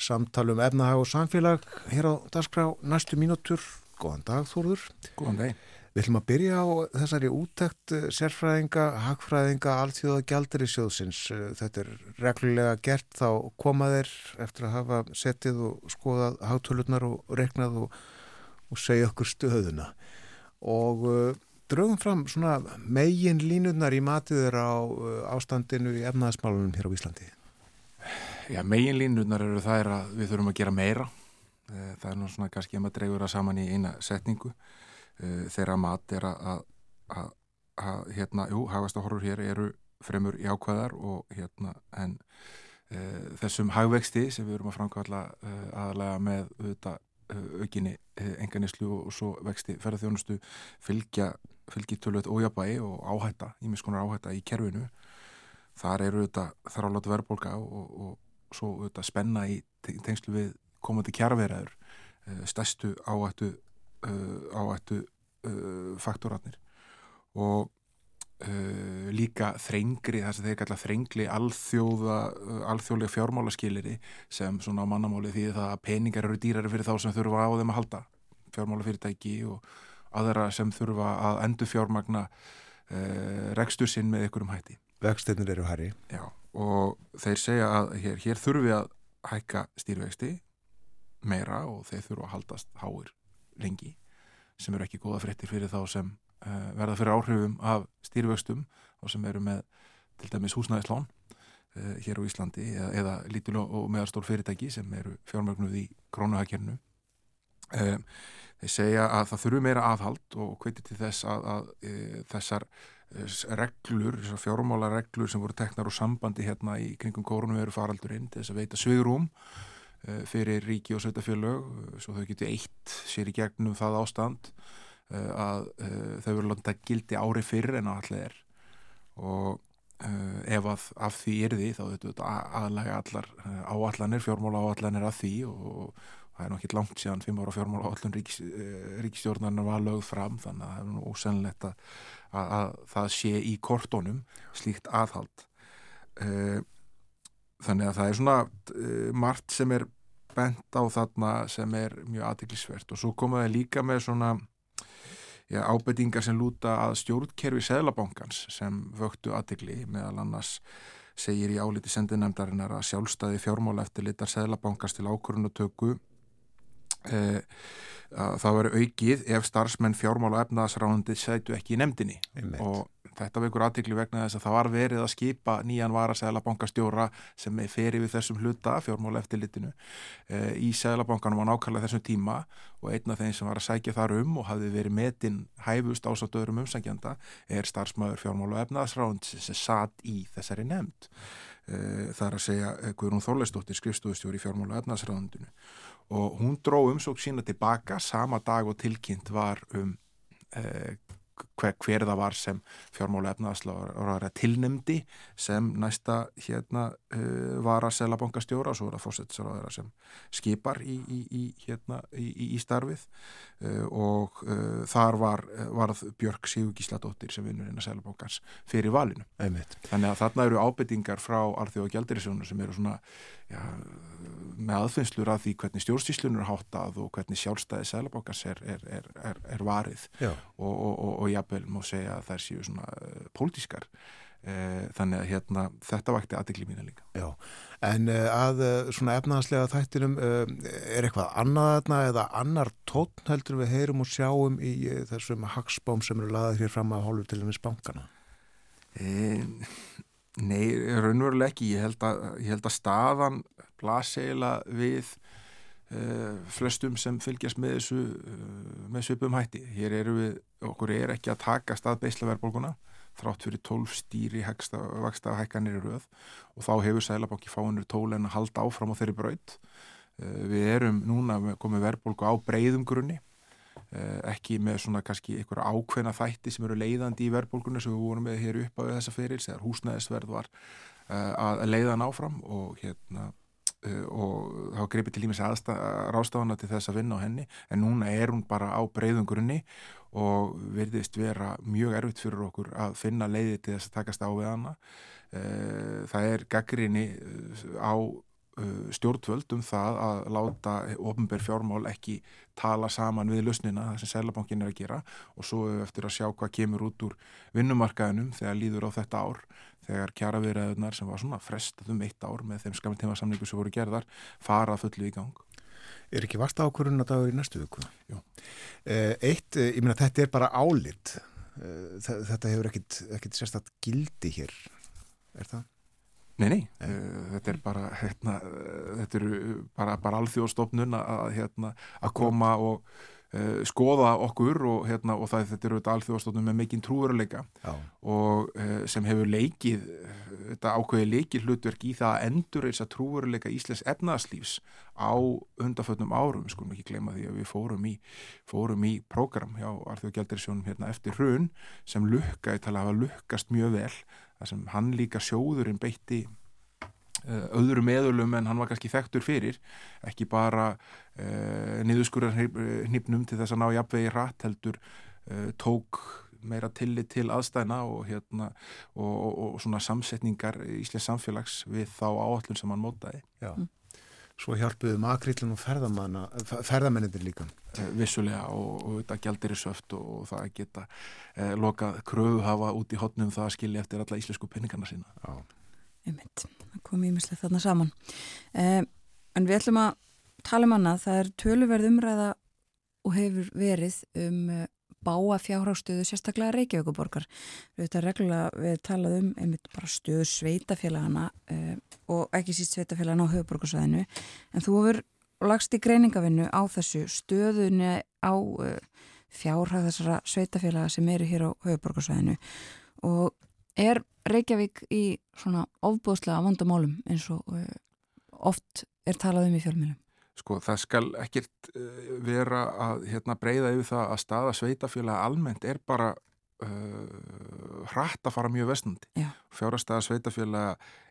samtalum efnahag og samfélag hér á dagskrá næstu mínútur. Góðan dag Þórður. Góðan dag. Við ætlum að byrja á þessari útækt sérfræðinga, hagfræðinga, allþjóða gjaldri sjóðsins. Þetta er reglulega gert þá komaðir eftir að hafa settið og skoðað hagtölunar og reknað og, og segja okkur stöðuna. Og uh, draugum fram svona megin línunar í matiður á uh, ástandinu í efnaðasmálunum hér á Íslandi. Já, megin línunar eru það er að við þurfum að gera meira. Það er nú svona kannski að maður dreigur það saman í eina setningu. Uh, þeirra mat er að, hérna, jú, hagvastahorfur hér eru fremur jákvæðar og hérna, en uh, þessum hagvexti sem við erum að framkvæmla uh, aðalega með auðvitað aukinni enganislu og svo vexti ferðarþjónustu fylgja, tölvöld ójabægi og áhætta, ímiðskonar áhætta í kerfinu. Þar eru auðvitað látu verðbólka og, og, og svo auðvitað spenna í tengslu við komandi kjærverðar, stærstu áhættu áættu uh, faktorarnir og uh, líka þrengri, það sem þeir kalla þrengli alþjóða, alþjóðlega fjármálaskiliri sem svona á mannamáli því það að peningar eru dýrari fyrir þá sem þurfa á þeim að halda fjármálafyrirtæki og aðra sem þurfa að endur fjármagna rekstur sinn með einhverjum hætti. Vextinnir eru hæri. Já, og þeir segja að hér, hér þurfi að hækka stýrvexti meira og þeir þurfa að haldast háir lengi sem eru ekki góða fréttir fyrir þá sem uh, verða fyrir áhrifum af stýrivöxtum og sem eru með til dæmis húsnæðislán uh, hér á Íslandi eða, eða lítil og meðarstór fyrirtæki sem eru fjármögnuð í krónuhagkernu uh, þeir segja að það þurfu meira aðhald og hveitir til þess að, að þessar reglur, þessar fjármála reglur sem voru teknar úr sambandi hérna í kringum kórunu veru faraldurinn til þess að veita Eh, fyrir ríki og sveitafjölög eh, svo þau getur eitt sér í gegnum það ástand eh, að þau verður landa gildi ári fyrir en allir er. Og ef að af því er því þá þetta aðlæga allar áallanir, fjármála áallanir af því og það er nokkið langt síðan fimm ára fjármála áallun ríks, ríkstjórnarnar var lögð fram þannig að það er nú ósennlegt að, að, að það sé í kortónum slíkt aðhald þannig að það er svona uh, margt sem er bent á þarna sem er mjög aðtiklisvert og svo komaði líka með svona já, ábyrtingar sem lúta að stjórnkerfi Sæðlabankans sem vöktu aðtikli meðal annars segir í áliti sendinemdarinnar að sjálfstæði fjármála eftir litar Sæðlabankans til eh, það veri aukið ef starfsmenn fjármála efnaðasráðandi sætu ekki í nefndinni. Einmitt. og þetta vekur aðtikli vegna þess að það var verið að skipa nýjan varasæðla bankastjóra sem er ferið við þessum hluta fjármála eftirlitinu e, í sæðlabankanum á nákvæmlega þessum tíma. Og einn af þeim sem var að sækja þar um og hafi verið metinn hæfust ását öðrum umsækjanda er starfsmæður fjármála efnaðasráðandi sem satt í þessari nefnd það er að segja Guðrún Þorleistóttir skrifstofustjóri í fjármála efnaðasráðandinu og hún dró umsók sína tilbaka sama dag og tilkynnt var um eh, hver, hver það var sem fjármála efnaðarslára tilnemdi sem næsta hérna uh, var að sela bankastjóra og svo er það fórsettisráðara sem skipar í, í, í, hérna, í starfið uh, og uh, þar var, varð Björg Sigur Gísladóttir sem vinnur inn að sela bankans fyrir valinu. Einmitt. Þannig að þarna eru ábyrtingar frá Alþjóð og Gjaldirisjónu sem eru svona já, með aðfinnslur að því hvernig stjórnstíslunur er háttað og hvernig sjálfstæði sælabókars er, er, er, er varið og, og, og, og jafnvel má segja að þær séu svona uh, pólitískar uh, þannig að hérna, þetta vakti aðdegli mína líka. Já, en uh, að svona efnaðslega þættinum er eitthvað annað eða annar tótt heldur við heyrum og sjáum í þessum hagsbám sem eru laðið hér fram að hálfu til þess bankana? Nei, raunveruleg ekki. Ég held að, ég held að staðan blaseila við flestum sem fylgjast með þessu uh, með svipum hætti. Hér eru við, okkur er ekki að taka staðbeisla verðbólguna þrátt fyrir 12 stýri vaksta hækkanir í rauð og þá hefur Sælabanki fáinur tól en að halda áfram á þeirri braut. Uh, við erum núna komið verðbólgu á breyðum grunni ekki með svona kannski einhverja ákveðna þætti sem eru leiðandi í verðbólguna sem við vorum með hér upp á þessa fyrir þegar húsnæðisverð var að leiða náfram og hérna og þá greipið til ímis rástafana til þess að vinna á henni en núna er hún bara á breyðungurinn og verðist vera mjög erfitt fyrir okkur að finna leiði til þess að takast á við hana. Uh, það er gaggrinni uh, á stjórnvöld um það að láta ofnbær fjármál ekki tala saman við lausnina það sem Sælabankin er að gera og svo eftir að sjá hvað kemur út úr vinnumarkaðinum þegar líður á þetta ár þegar kjaraverðaðunar sem var svona frestað um eitt ár með þeim skamtíma samlingu sem voru gerðar farað fullu í gang. Er ekki vart ákvörðun að dagur í næstu viku? Jú. Eh, eitt, eh, ég meina þetta er bara álit. Eh, þetta hefur ekkit, ekkit sérstatt gildi hér, er það? Nei, nei, nei. þetta er bara, hérna, þetta eru bara, bara alþjóðstofnun að, hérna, að koma og Uh, skoða okkur og, hérna, og það þetta eru þetta alþjóðastofnum með mikinn trúveruleika og uh, sem hefur leikið þetta ákveði leikið hlutverk í það að endur þess að trúveruleika Íslands efnaðslífs á undarföldnum árum, skulum ekki glema því að við fórum í, fórum í prógram hjá Arþjóðgjaldarisjónum hérna eftir hrun sem lukkaði tala að hafa lukkast mjög vel, þar sem hann líka sjóðurinn beitti Eh, öðru meðulum en hann var kannski þekktur fyrir ekki bara uh, niðurskurðar hnipnum til þess að ná jafnvegi rætt heldur uh, tók meira tillit til aðstæna og, hérna, og, og, og svona samsetningar í Íslands samfélags við þá áallun sem hann mótaði mm. Svo hjálpuðu makrillin og ferðamennindir líka. Vissulega og þetta gældir í söft og það geta eh, lokað kröfu hafa út í hotnum það að skilja eftir alla íslensku penningarna sína. Já. Einmitt, það kom ímislega þarna saman. Eh, en við ætlum að tala um annað, það er töluverð umræða og hefur verið um eh, báa fjárhástöðu sérstaklega Reykjavíkuborgar. Þetta reglulega við talaðum um einmitt bara stöðu sveitafélagana eh, og ekki síst sveitafélagana á höfuborgarsvæðinu en þú hefur lagst í greiningavinnu á þessu stöðunni á eh, fjárhæð þessara sveitafélaga sem eru hér á höfuborgarsvæðinu og er Reykjavík í svona ofbúðslega vandamálum eins og uh, oft er talað um í fjölmjölum? Sko það skal ekkert uh, vera að hérna, breyða yfir það að staða sveitafjöla almennt er bara uh, hratt að fara mjög vestnandi fjárastæða sveitafjöla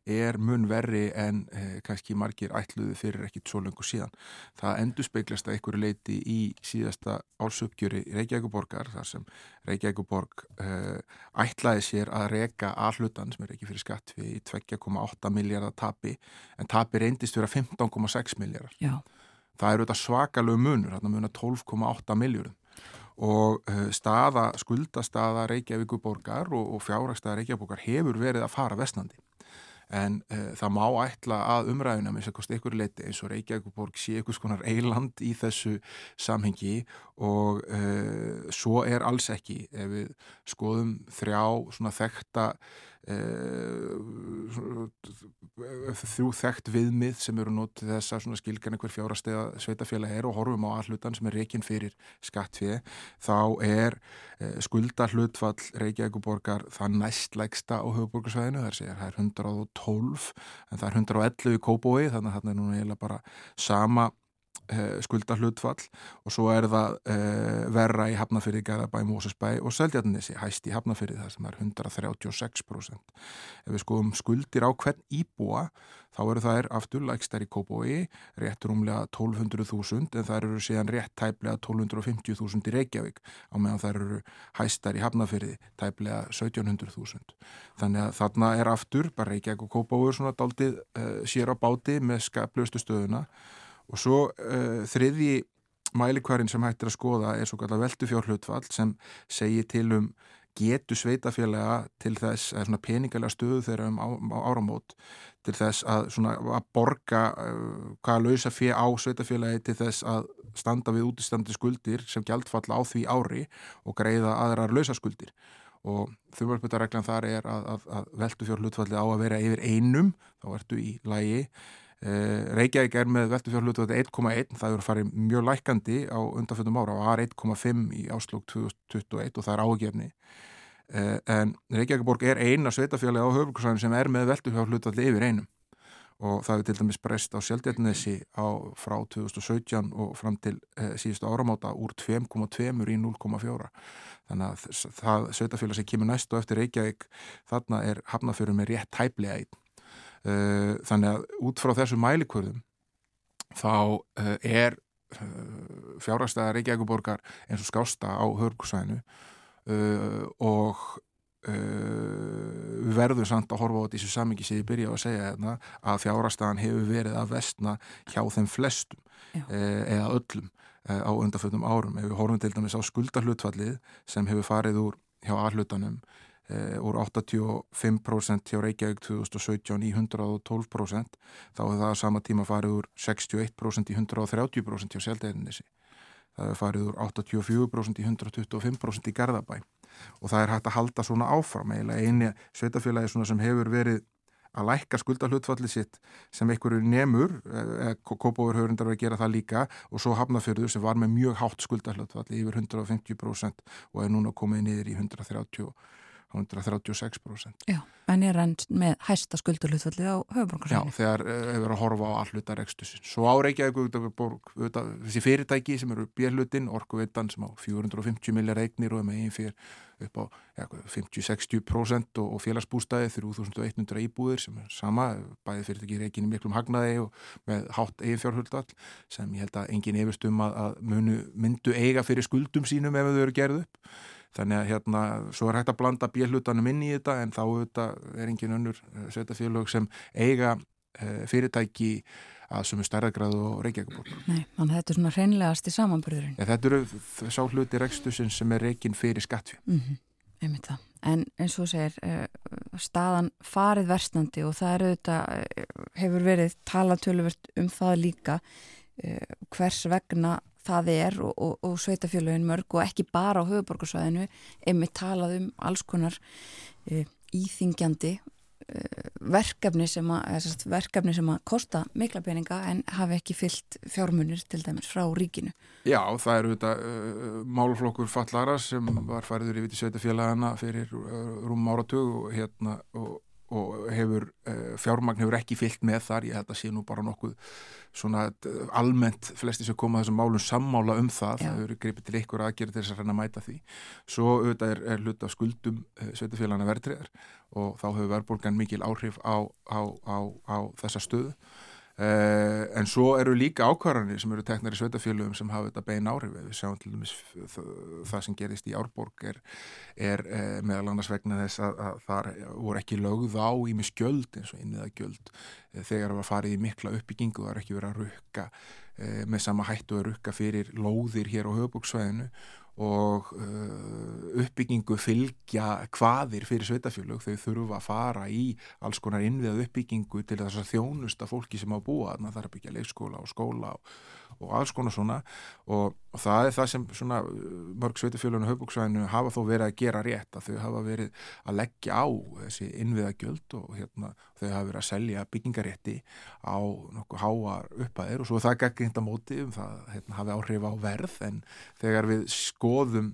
er mun verri en uh, kannski margir ætluði fyrir ekkit svo lengur síðan. Það endur speiklast að einhverju leiti í síðasta álsöpgjöri Reykjavíkuborgar þar sem Reykjavíkuborg uh, ætlaði sér að reyka allutan sem er ekki fyrir skatt við 2,8 miljardar tapi en tapi reyndist vera 15,6 miljardar það eru þetta svakalög munur, þarna munar 12,8 miljardum og eh, staða, skuldastaða Reykjavíkuborgar og, og fjárhagstaða Reykjavíkuborgar hefur verið að fara vestnandi en uh, það má ætla að umræðuna með sér ykkur leiti eins og Reykjavíkuborg sé ykkur skonar eiland í þessu samhengi. Og uh, svo er alls ekki. Ef við skoðum þrjá svona þekta þrjú þekkt viðmið sem eru nótið þess að skilgan einhver fjárastega sveitafélag er og horfum á allutan sem er reygin fyrir skattfið þá er uh, skuldar hlutfall Reykjavíkuborgar það næstlegsta á höfuborgarsvæðinu það er 112 en það er 111 í Kóbói þannig að það er núna eiginlega bara sama skulda hlutfall og svo er það uh, verra í Hafnafyrði, Garðabæ, Mósesbæ og Seldjarnissi, hæst í Hafnafyrði þar sem er 136%. Ef við skoðum skuldir á hvern íbúa þá eru þær aftur lægstar í Kópói, rétt rúmlega 1200.000 en þær eru síðan rétt tæplega 1250.000 í Reykjavík á meðan þær eru hæstar í Hafnafyrði tæplega 1700.000. Þannig að þarna er aftur, bara Reykjavík og Kópói svona daldið uh, sér á báti með skaplustu stöðuna og svo uh, þriði mælikvarinn sem hættir að skoða er svo kallar veldufjárhlutfall sem segir til um getu sveitafélaga til þess, svona peningalega stöðu þeirra um á, á áramót til þess að, svona, að borga uh, hvaða lausa fyrir á sveitafélagi til þess að standa við útistandi skuldir sem gjaldfalla á því ári og greiða aðrar lausa skuldir. Og þurfarputareglan þar er að, að, að veldufjárhlutfalli á að vera yfir einum, þá ertu í lægi Reykjavík er með veltufjárhlutu 1,1, það eru farið mjög lækandi á undanfjöndum ára og var 1,5 í áslug 2021 og það er ágefni uh, en Reykjavíkborg er eina sveitafjárlega á höfbruksvæðinu sem er með veltufjárhlutu yfir einum. Og það er til dæmis breyst á sjálfdjarnesi frá 2017 og fram til uh, síðustu áramáta úr 2,2 í 0,4 þannig að það sveitafjárlega sem kemur næst og eftir Reykjavík þarna er hafnafjörður með rétt tæplega einn. Eh, þannig að út frá þessu mælikvörðum þá eh, er eh, fjárhagstæða Reykjavíkuborgar eins og skásta á hörgsvæðinu og við verðum samt að horfa á þessu samingi sem ég byrja að segja hérna, að fjárhagstæðan hefur verið að vestna hjá þeim flestum Já. eða öllum á undarföldum árum ef við horfum til dæmis á skuldarhlutfallið sem hefur farið úr hjá aðhlutanum Uh, úr 85% hjá Reykjavík 2017 í 112% þá hefur það að sama tíma farið úr 61% í 130% hjá Seldeirinnissi það hefur farið úr 84% í 125% í Garðabæ. Og það er hægt að halda svona áfram. Eiginlega eini sveitafélagi sem hefur verið að lækka skuldahlutfallið sitt sem einhverju nemur eh, Kópáður höfurindar að gera það líka og svo Hafnafjörður sem var með mjög hátt skuldahlutfallið yfir 150% og er núna komið niður í 130% 136%. Já, en er hann með hæsta skuldurluðfallið á höfuborgarsvæðinu? Já, þegar eh, hefur að horfa á alluta rekstussin. Svo áreikjaðu þessi fyrirtæki sem eru bérlutin, Orkuveitan sem á 450 miljar eignir og er með einn fyrir upp á ja, 50-60% og, félagsbústæði 3100 íbúðir sem er sama, bæði fyrirtæki reikinni miklum hagnaði og með hátt eigin fjárhuldall sem ég held að engin efist um að, að munu, myndu eiga fyrir skuldum sínum ef þau eru gerð upp þannig að hérna, svo er hægt að blanda bílutanum inn í þetta en þá er engin önnur eh, sveitafélög sem eiga e, fyrirtæki að sem er stærðagráðu og reykjagabók. Nei, þannig að þetta er svona hreinlegast í samanbyrðurinn. Ja, þetta eru sá hluti rekstusinn sem er reygin fyrir skattfi. Mm -hmm. Einmitt það. En eins og segir, uh, staðan farið verstandi og það eru þetta, hefur verið talatöluvert um það líka hvers vegna það er og, og, og sveitafjölögin mörg og ekki bara á höfuborgarsvæðinu einmitt talað um alls konar e, íþingjandi e, verkefni sem að verkefni sem að kosta mikla peninga en hafi ekki fyllt fjármunir til dæmis frá ríkinu. Já, það eru þetta uh, málflokkur fallara sem var fariður í viti sveitafjölagana fyrir uh, rúm áratug og hérna og og hefur, uh, fjármagn hefur ekki fyllt með þar, ég held að sé nú bara nokkuð svona uh, almennt flesti sem koma þessum málum sammála um það. Já. það hefur gripið til ykkur aðgerið til þess að reyna að mæta því. Svo auðvitað er, er hlut af skuldum uh, sveitufélagana verðtriðar og þá hefur verðbólgan mikil áhrif á, á, á, á þessa stöðu Uh, en svo eru líka ákvarðanir sem eru teknar í sveitafélögum sem hafa þetta bein áhrif. Við sjáum til dæmis það sem gerist í Árborg er, er uh, meðal annars vegna þess að, að þar voru ekki lögð á í með skjöld eins og innviða gjöld uh, þegar það var farið í mikla uppbyggingu. Það er ekki verið að rukka með sama hættu að rukka fyrir lóðir hér á höfbúksvæðinu og uh, uppbyggingu fylgja hvaðir fyrir sveitafjölug þau þurfa að fara í alls konar innviðað uppbyggingu til þess að þjónusta fólki sem á búa það er að byggja leikskóla og skóla og, og alls konar svona. Og, og það er það sem svona uh, mörg sveitafjölun og höfbúksvæðinu hafa þó verið að gera rétt að þau hafa verið að leggja á þessi innviðagjöld og hérna, þau hafa verið að selja byggingarétti á nokkuð háar uppaðir og svo það gegginda móti um það hérna, hafi áhrif á verð en þegar við sko skoðum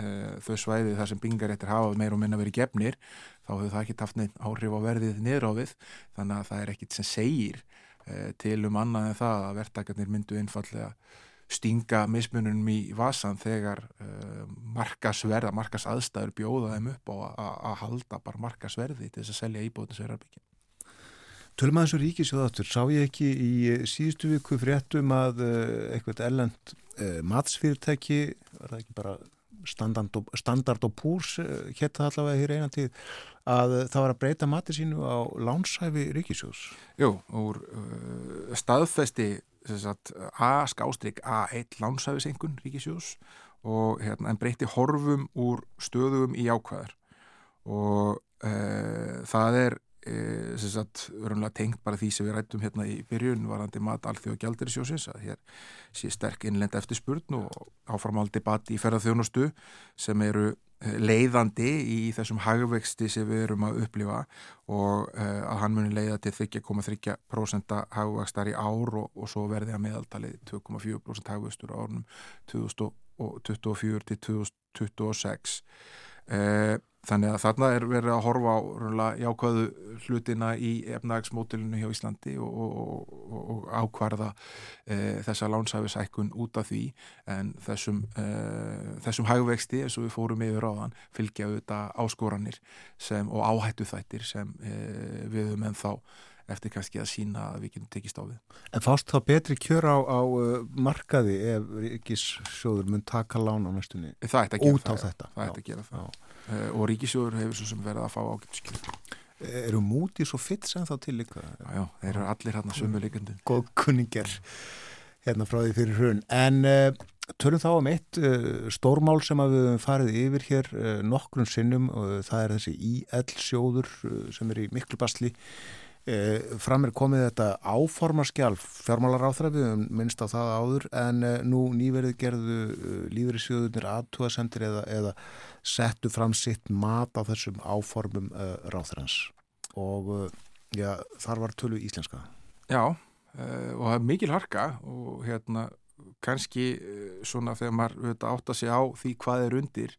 uh, þau svæði þar sem bingaréttir hafa meir og minna verið gefnir þá hefur það ekki haft neitt áhrif á verðið við þannig að það er ekkit sem segir til um annað en það að verktakarnir myndu einfallega stinga mismunum í vasan þegar uh, markasverða, markasaðstæður bjóða þeim upp á að halda bara markasverði til þess að selja íbúðinu sem er að byggja. Tölum að þessu ríkisjóðáttur, sá ég ekki í síðustu viku fréttum að uh, eitthvað ellend uh, matsfyrirtæki, var það ekki bara standard og, standard og púrs hétta allavega hér einan tíð að það var að breyta mati sínu á lánsæfi ríkisjós. Jú, úr staðfesti A skástrík A1 lánsæfisengun ríkisjós og hérna, en breyti horfum úr stöðum í ákvæðar og e, það er e, sagt, tengt bara því sem við rættum hérna í byrjun varandi mat alþjóð og gjaldirisjósins að hér sé sterk innlenda eftirspurn og áframaldi bati í ferðarþjónustu sem eru leiðandi í þessum hagvexti sem við erum að upplifa og uh, að hann muni leiða til 3,3% hagvextar í ár og, og svo verði að meðaltali 2,4% hagvextur á árunum 2024 til 2026 uh, Þannig að þarna er verið að horfa á jákvæðu hlutina í efnagsmótilinu hjá Íslandi og, og, og, og ákvarða e, þessa lánsæfisækun út af því en þessum, e, þessum hægvexti eins og við fórum yfir á þann fylgja auðvitað áskoranir sem, og áhættu þættir sem e, við höfum ennþá eftir kannski að sína að við getum tekist á við. En fást þá betri kjör á, á markaði ef Ríkissjóður mun taka lán á næstunni út á þetta? Það ætti að gera það. Uh, og Ríkisjóður hefur svo sem verið að fá ágætskjöld Eru mútið svo fitt sem þá til líka? Já, já, þeir eru allir hérna sömu líkandi Góð kunningar hérna frá því fyrir hrun. En uh, tölum þá um eitt uh, stórmál sem við höfum farið yfir hér nokkrun sinnum og það er þessi IL sjóður sem er í miklu basli. Eh, fram er komið þetta áformarskjál fjármálar áþra við um minnst á það áður en eh, nú nýverið gerðu eh, lífeyrissjóðunir aðtúasendir eða, eða settu fram sitt mat á þessum áformum uh, ráþrans og uh, já, þar var tölu íslenska. Já, uh, og það er mikil harka og hérna kannski svona þegar maður átt að segja á því hvað er undir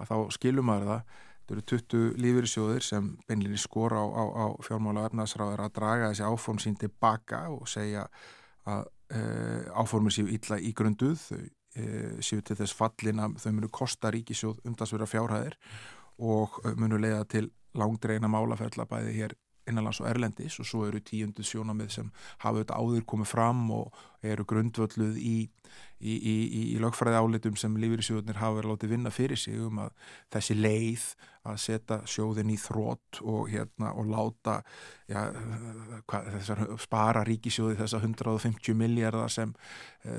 að þá skilum maður það Þetta eru 20 lífyrirsjóðir sem beinlinni skora á, á, á fjármála og efnaðsráður að draga þessi áform sín tilbaka og segja að e, áformur séu illa í grunduð, þau e, séu til þess fallin að þau munu kosta ríkisjóð umdagsverða fjárhæðir og e, munu leiða til langdreina málaferðla bæði hér innanlands og erlendis og svo eru tíundu sjónamið sem hafa auðvitað áður komið fram og eru grundvölluð í, í, í, í lögfræði álitum sem lífyrirsjóðunir hafa verið látið vinna fyrir sig um að þessi leið að setja sjóðin í þrótt og, hérna, og láta ja, hvað, þessar, spara ríkisjóði þessar 150 miljardar sem,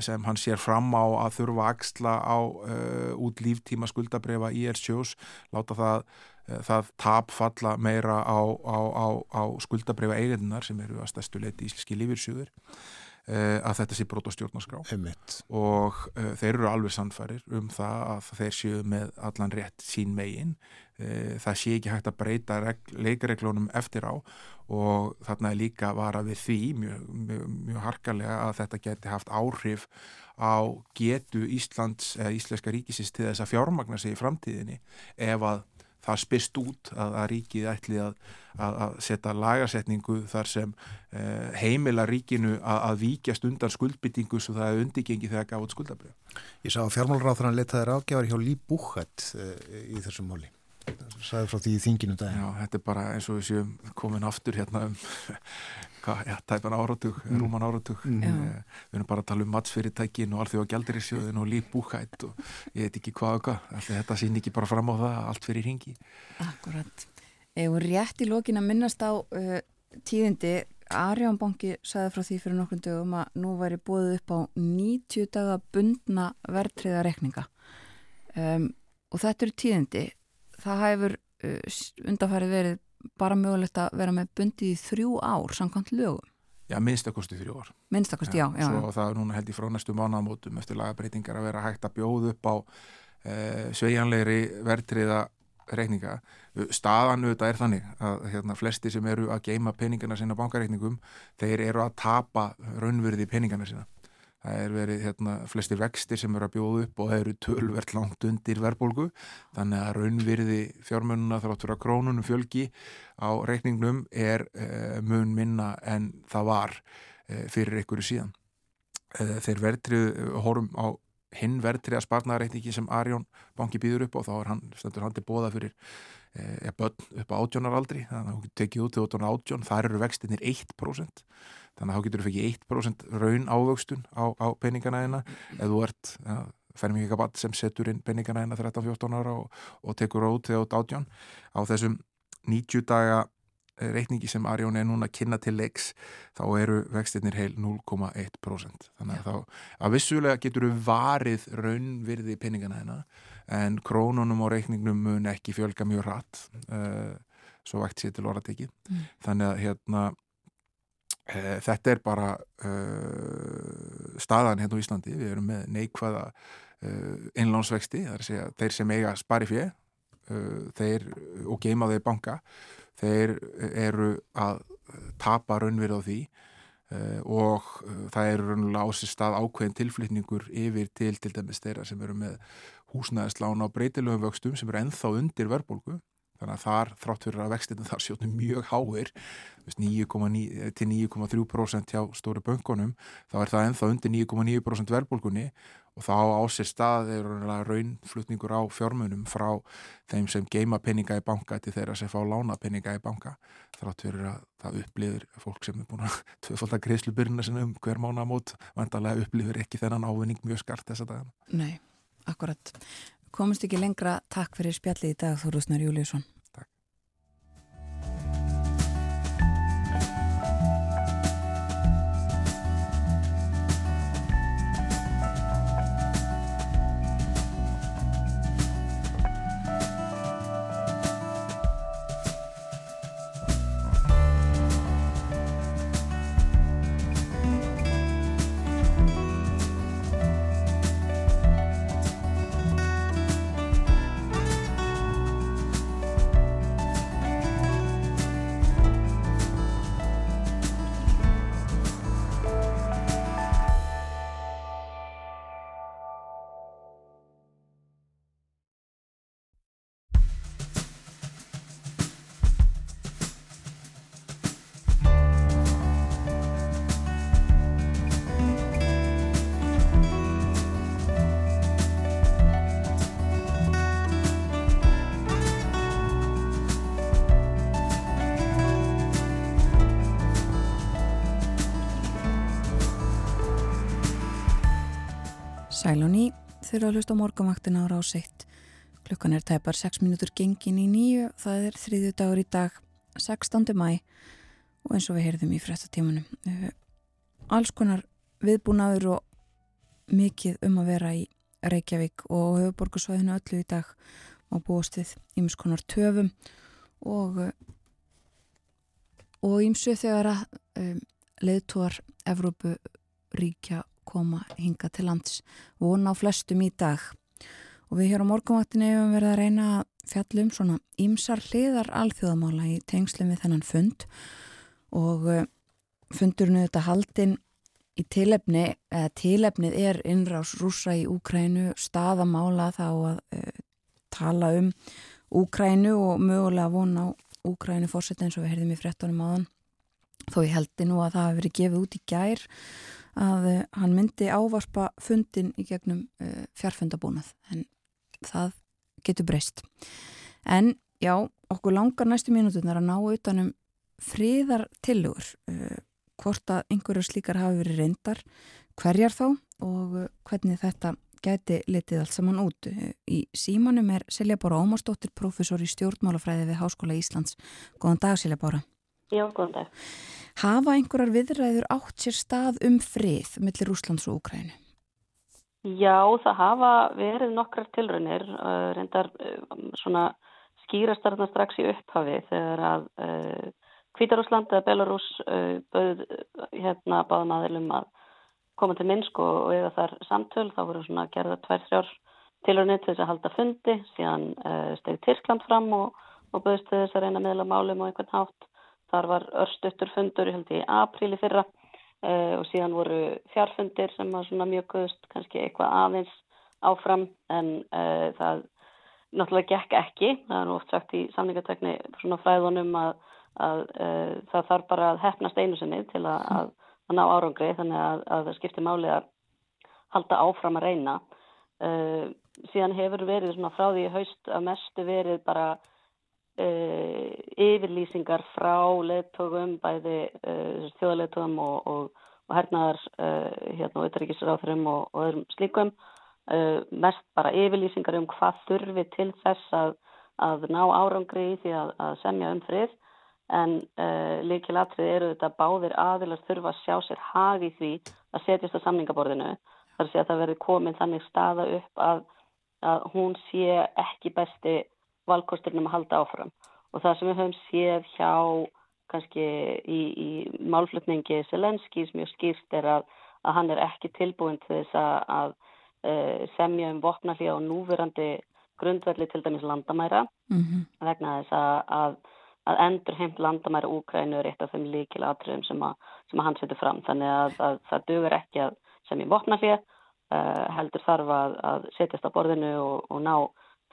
sem hann sér fram á að þurfa axla á uh, út líftíma skuldabrefa í er sjós, láta það Eh, það tapfalla meira á, á, á, á skuldabriða eiginnar sem eru að stæstu leiti íslenski lífyrsjúður eh, að þetta sé brot á stjórnarskrá. Einmitt. og uh, þeir eru alveg sannfærir um það að þeir séu með allan rétt sín megin. Uh, það sé ekki hægt að breyta leikareglunum eftir á. Og þarna er líka vara við því mjög, mjög, mjög harkalega að þetta geti haft áhrif á getu Íslands eða Íslenska ríkisins til þess að fjármagna sig í framtíðinni ef að það spyrst út að, að ríkið ætli að, að, að setja lagarsetningu þar sem eh, heimila ríkinu að víkjast undan skuldbyttingu svo það er undigengi þegar gaf út skuldabrið. Ég sá að fjármálráþrann letaði ráðgjafar hjá Lí Búhætt eh, í þessum móli. Það sagði frá því þinginu dag. Já, þetta er bara eins og við séum komin aftur hérna um já, tæpan áratug, mm. rúman áratug. Mm. eh, við erum bara að tala um matsfyrirtækin og allþjóða gældirisjóðin og lífbúkætt og ég veit ekki hvað og hvað. Alltaf þetta sín ekki bara fram á það, allt fyrir hingi Akkurat. Eða rétt í lókin að minnast á uh, tíðindi, Arjánbanki sagði frá því fyrir nokkrum dögum að nú væri búið upp á 90 daga bundna verðtriða rekninga um, og þetta eru tíðindi. Það hefur uh, undanfærið verið bara mögulegt að vera með bundið í þrjú ár samkvæmt lögum. Já, minnstakosti þrjú ár. Minnstakosti, já. já, já. Svo það er núna held í frá næstu mánamótum eftir lagabreitingar að vera hægt að bjóða upp á e, sveianlegri verðtriða reikninga. Staðan auðvitað er þannig að hérna, flesti sem eru að geima peningana sína bankareikningum, þeir eru að tapa raunverði peningana sína það er verið hérna, flesti vextir sem eru að bjóða upp og það eru tölvert langt undir verðbólgu. Þannig að raunvirði fjármönuna þráttur að krónunum fjölgi á reikningnum er uh, mun minna en það var e, fyrir einhverju síðan. E, þeir verðtrið horfum á hinn verðtriða sparnareikningi sem Arjón banki býður upp og þá er hann, stendur hann til bóða fyrir e, börn upp á átjónaraldri þannig að hún tekið út til átjón þar eru vextinir 1% þannig að þá getur þú fekk 1% raun ávöxtun á, á peningana eina eða þú ert ja, fermingabatt sem setur inn peningana eina 13-14 ára og, og tekur út til átjón á þessum 90 daga reikningi sem Arjón er núna að kynna til leiks þá eru vextinnir heil 0,1% þannig að að vissulega getur við varið raunvirði peningana hérna en krónunum og reikningnum mun ekki fjölga mjög rætt uh, eh, svo vægt sér til orðatekið. Mm. þannig að hérna þetta er bara uh, staðan hérna á Íslandi. Við erum með neikvæða innlánsvexti, það er að segja þeir sem eiga spari fjö þeir og geima þeir banka þeir eru að tapa raunverð á því uh, og uh, það eru raunverulega á sér stað ákveðin tilflytningur yfir til til dæmis þeirra sem eru með húsnæðislána á breytilögum vöxtum sem eru enþá undir verðbólgu þannig að þar þrátt fyrir að vextinu þar sjóttum mjög háir 9,9 til 9,3% hjá stóru böngunum þá er það enþá undir 9,9% verðbólgunni og þá á sér stað er raunflutningur á fjármunum frá þeim sem geima peninga í banka til þeirra sem fá lána peninga í banka þrátt fyrir að það upplifir fólk sem er búin að [LAUGHS] tvöfald að greiðslu byrjina sinna um hver mánu á mót vandarlega upplifir ekki þennan ávinning mjög skart þessa dagana. Nei, akkurat. Komist ekki lengra, takk fyrir spjallið í dag Þorusnar Júliusson. Þurfa að hlusta á morgamvaktina ára á seitt. Klukkan er tæpar 6 minútur gengin í nýju, það er þriðju dagur í dag, 16. mæ og eins og við heyrðum í frettatímanum. Eh, alls konar viðbúnaður og mikið um að vera í Reykjavík og höfuborgarsvæðinu öllu í dag og búist við ímskonar töfum og eh, og ímsu þegar að um, leðtúar Evrópu ríkja koma hinga til lands vona á flestum í dag. Og við hér á morgunvaktinu hefum verið að reyna að fjallum svona ímsar hliðar alþjóðamála í tengslum við þennan fund. Og eh, fundurinu þetta haldinn í tilefni, eða tilefnið er innrás rúsa í Úkrænu staðamála þá að uh, tala um Úkrænu og mögulega vona á Úkrænu fórsett eins og við heyrðum í frettunum áðan. Þó ég heldi nú að það hefur verið gefið út í gær að uh, hann myndi ávarpa fundin í gegnum uh, fjarfundabúnað en það getur breyst en já, okkur langar næstu mínutunar að ná utanum fríðar tilugur uh, hvort að einhverju slíkar hafi verið reyndar hverjar þá og hvernig þetta gæti litið allt saman út. Í símanum er Silja Bóra Ómarsdóttir, professor í stjórnmálafræði við Háskóla Íslands. Góðan dag Silja Bóra. Já, góðan dag. Hafa einhverjar viðræður átt sér stað um frið millir Úslands og Úkrænu? Já, það hafa verið nokkrar tilraunir, uh, reyndar uh, svona skýrastarna strax í upphafi þegar að uh, Kvítarúsland eða Belarus uh, bauð hérna báðum aðeilum að koma til Minsk og, eða þar samtöl, þá voru svona gerða tvær þrjár tilraunir til þess að halda fundi, síðan uh, stegi Tyrkland fram og, og bauðst þess að reyna meðla málum og einhvern hátt Þar var örstuttur fundur í, í apríli fyrra uh, og síðan voru fjárfundir sem var svona mjög guðst, kannski eitthvað aðeins áfram en uh, það náttúrulega gekk ekki. Það er oft sagt í samningatekni svona fræðunum að, að uh, það þarf bara að hefnast einu sinni til að, að, að ná árangri þannig að, að það skiptir máli að halda áfram að reyna. Síðan hefur verið svona frá því haust að mestu verið bara uh, yfirlýsingar frá leðtogum, bæði uh, þjóðaleðtogum og, og, og hernaðar hérna og auðvitaðrikisráþurum og, og öðrum slíkum. Mest bara yfirlýsingar um hvað þurfi til þess að, að ná árangri í því að, að semja um frið en uh, líkilatrið eru þetta báðir aðilast þurfa að sjá sér hagi því að setjast á samningaborðinu þar sé að það verði komin þannig staða upp að, að hún sé ekki besti valkosturinn um að halda áfram og það sem við höfum séð hjá kannski í, í málflutningi Selenskis mjög skýrst er að, að hann er ekki tilbúin til þess að, að uh, semja um vopnalli á núverandi grundverli til dæmis landamæra mm -hmm. vegna þess að að endur heimt landamæra Úkrænu er eitt af þeim líkil atriðum sem, sem að hann setur fram þannig að, að það dögur ekki að sem í vopnaflið uh, heldur þarf að, að setjast á borðinu og, og ná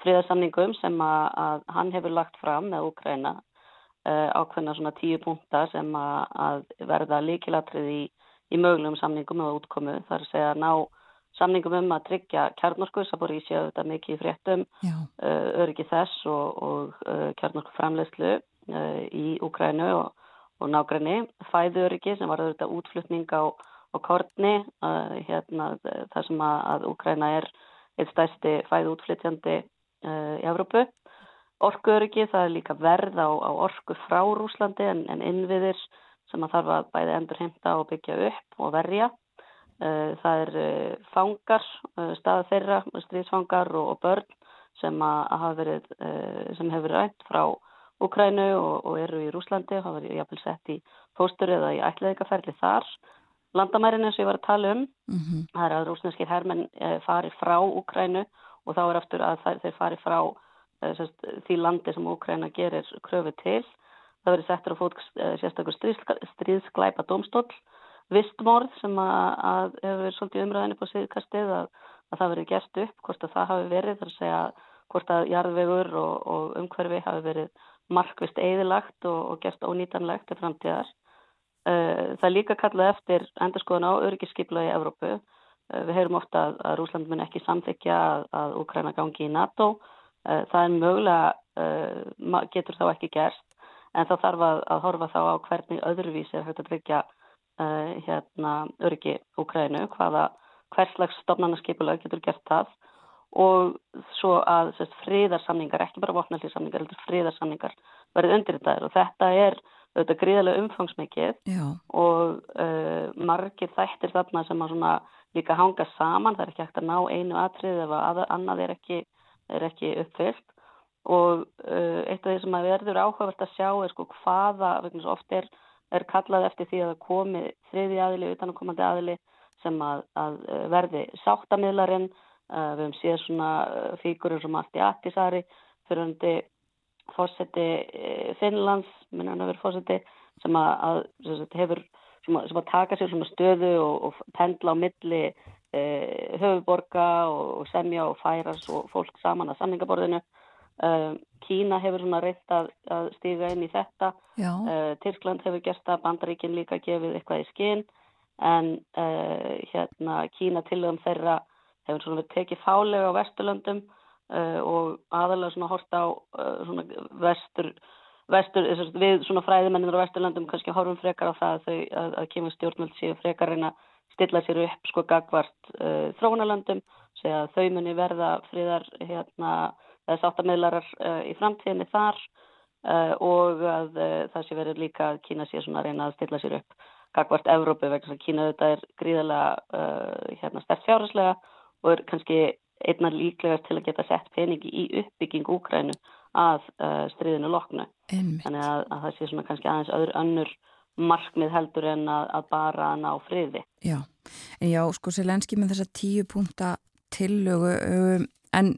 fríðarsamningum sem að, að hann hefur lagt fram með Úkræna uh, ákveðna svona tíu punta sem að verða líkilatrið í, í mögulegum samningum og útkomu. Þar að segja að ná samningum um að tryggja kjarnorku, í séu þetta mikið fréttum, uh, öryggi þess og, og uh, kjarnorku framlegslu í Úkrænu og, og nágræni, fæðuryggi sem var auðvitað útflutning á og Kortni hérna, þar sem að, að Úkræna er eitt stæsti fæðu útflytjandi uh, í Evrópu. Orkuöryggi, það er líka verð á, á orku frá Rúslandi en, en innviðir sem að þarf að bæði endur heimta og byggja upp og verja. Uh, það er uh, fangar, staða þeirra, stríðsfangar og, og börn sem, verið, sem hefur rænt frá Úkrænu og, og eru í Rúslandi, hafa verið jafnvel sett í fóstur eða í ætlaðikaferli þar landamærin eins og ég var að tala um mm -hmm. það er að rúsneskir hermenn e, fari frá Úkrænu og þá er eftir að þeir fari frá e, sérst, því landi sem Úkræna gerir kröfu til það verið settur á fót e, sérstakur stríðsklæpa domstól vistmórð sem að, að hefur svolítið umræðinu på síðkastið að, að það verið gert upp hvort að það hafi verið þar að segja hvort að jarðvegur og, og umhverfi hafi verið markvist eðilagt og, og gert ónýtanlegt til framtíðar Eh, það er líka kallað eftir endurskoðan á öryggisskipla í Evrópu. Eh, við heyrum ofta að, að Rúsland mun ekki samþykja að, að Ukraina gangi í NATO. Eh, það er mögulega, getur þá ekki gerst, en þá þarf að, að horfa þá á hvernig öðruvísi er hægt að tryggja hérna, öryggi Ukraínu, hvaða hverslags stofnarnaskipula getur gert það og svo að sérst, friðarsamningar, ekki bara vopnallísamningar, heldur friðarsamningar verið undir þetta og þetta er auðvitað gríðarlega umfangsmikið Já. og uh, margir þættir þarna sem að svona líka hanga saman, það er ekki hægt að ná einu atrið ef að annað er ekki, er ekki uppfyllt. Og uh, eitt af því sem að verður áhugavert að sjá er sko hvaða, vegna oft er, er kallað eftir því að það komi þriði aðili, utanakomandi aðili sem að, að uh, verði sáttamidlarinn, uh, við hefum séð svona uh, fíkurum sem allt í attisari fyrir hundi fórseti eh, Finnlands, minna hann að vera fórseti sem að, að hefur sem að, sem að taka sér svona stöðu og, og pendla á milli e, höfuborga og, og semja og færas og fólk saman að samningaborðinu. E, Kína hefur svona reynt að, að stíga inn í þetta. E, Tyrkland hefur gert það, Bandaríkin líka gefið eitthvað í skinn en hérna Kína tilögum þeirra hefur svona verið tekið fálega á Vesturlöndum uh, og aðalega svona horta á uh, svona vestur, vestur við svona fræðimennir á vesturlandum kannski horfum frekar á það að að, að kemur stjórnvöld séu frekar reyna stilla sér upp sko gagvart uh, þróunalandum, segja að þau muni verða friðar hérna eða sáttamidlarar í framtíðinni þar og að það sé verið líka að Kína sé svona reyna að stilla sér upp gagvart Evrópu vegna að Kína þetta er gríðarlega hérna stert fjárherslega og er kannski einnar líklegast til að geta sett peningi í uppbygging Úkrænu að uh, stríðinu loknu. Einmitt. Þannig að, að það sé svona kannski aðeins öður önnur markmið heldur en að, að bara ná friði. Já, en já, sko Selenski með þessa tíu punta tillögu, um, en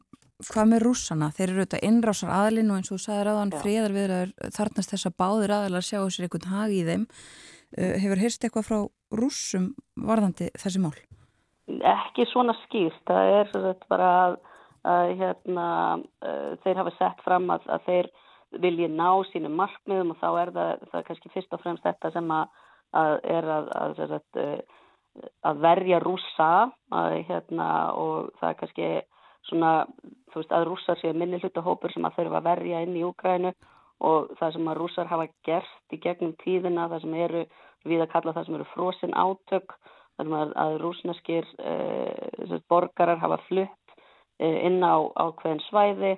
hvað með rússana? Þeir eru auðvitað innrásar aðlinn og eins og þú sagði ráðan friðar við þarnast þess að báðir aðlar sjá sér einhvern hag í þeim. Uh, hefur heyrst eitthvað frá rússum varðandi þessi mál? ekki svona skýrt það er bara að, að hérna, uh, þeir hafa sett fram að, að þeir vilji ná sínum markmiðum og þá er það, það kannski fyrst og fremst þetta sem að að, er að, að, að verja rúsa hérna, og það er kannski svona, þú veist, að rússar séu minni hlutahópur sem að þurfa að verja inn í Úgrænu og það sem að rússar hafa gert í gegnum tíðina, það sem eru við að kalla það sem eru frosin átök þar sem að, rúsneskir eh, borgarar hafa flutt eh, inn á ákveðin svæði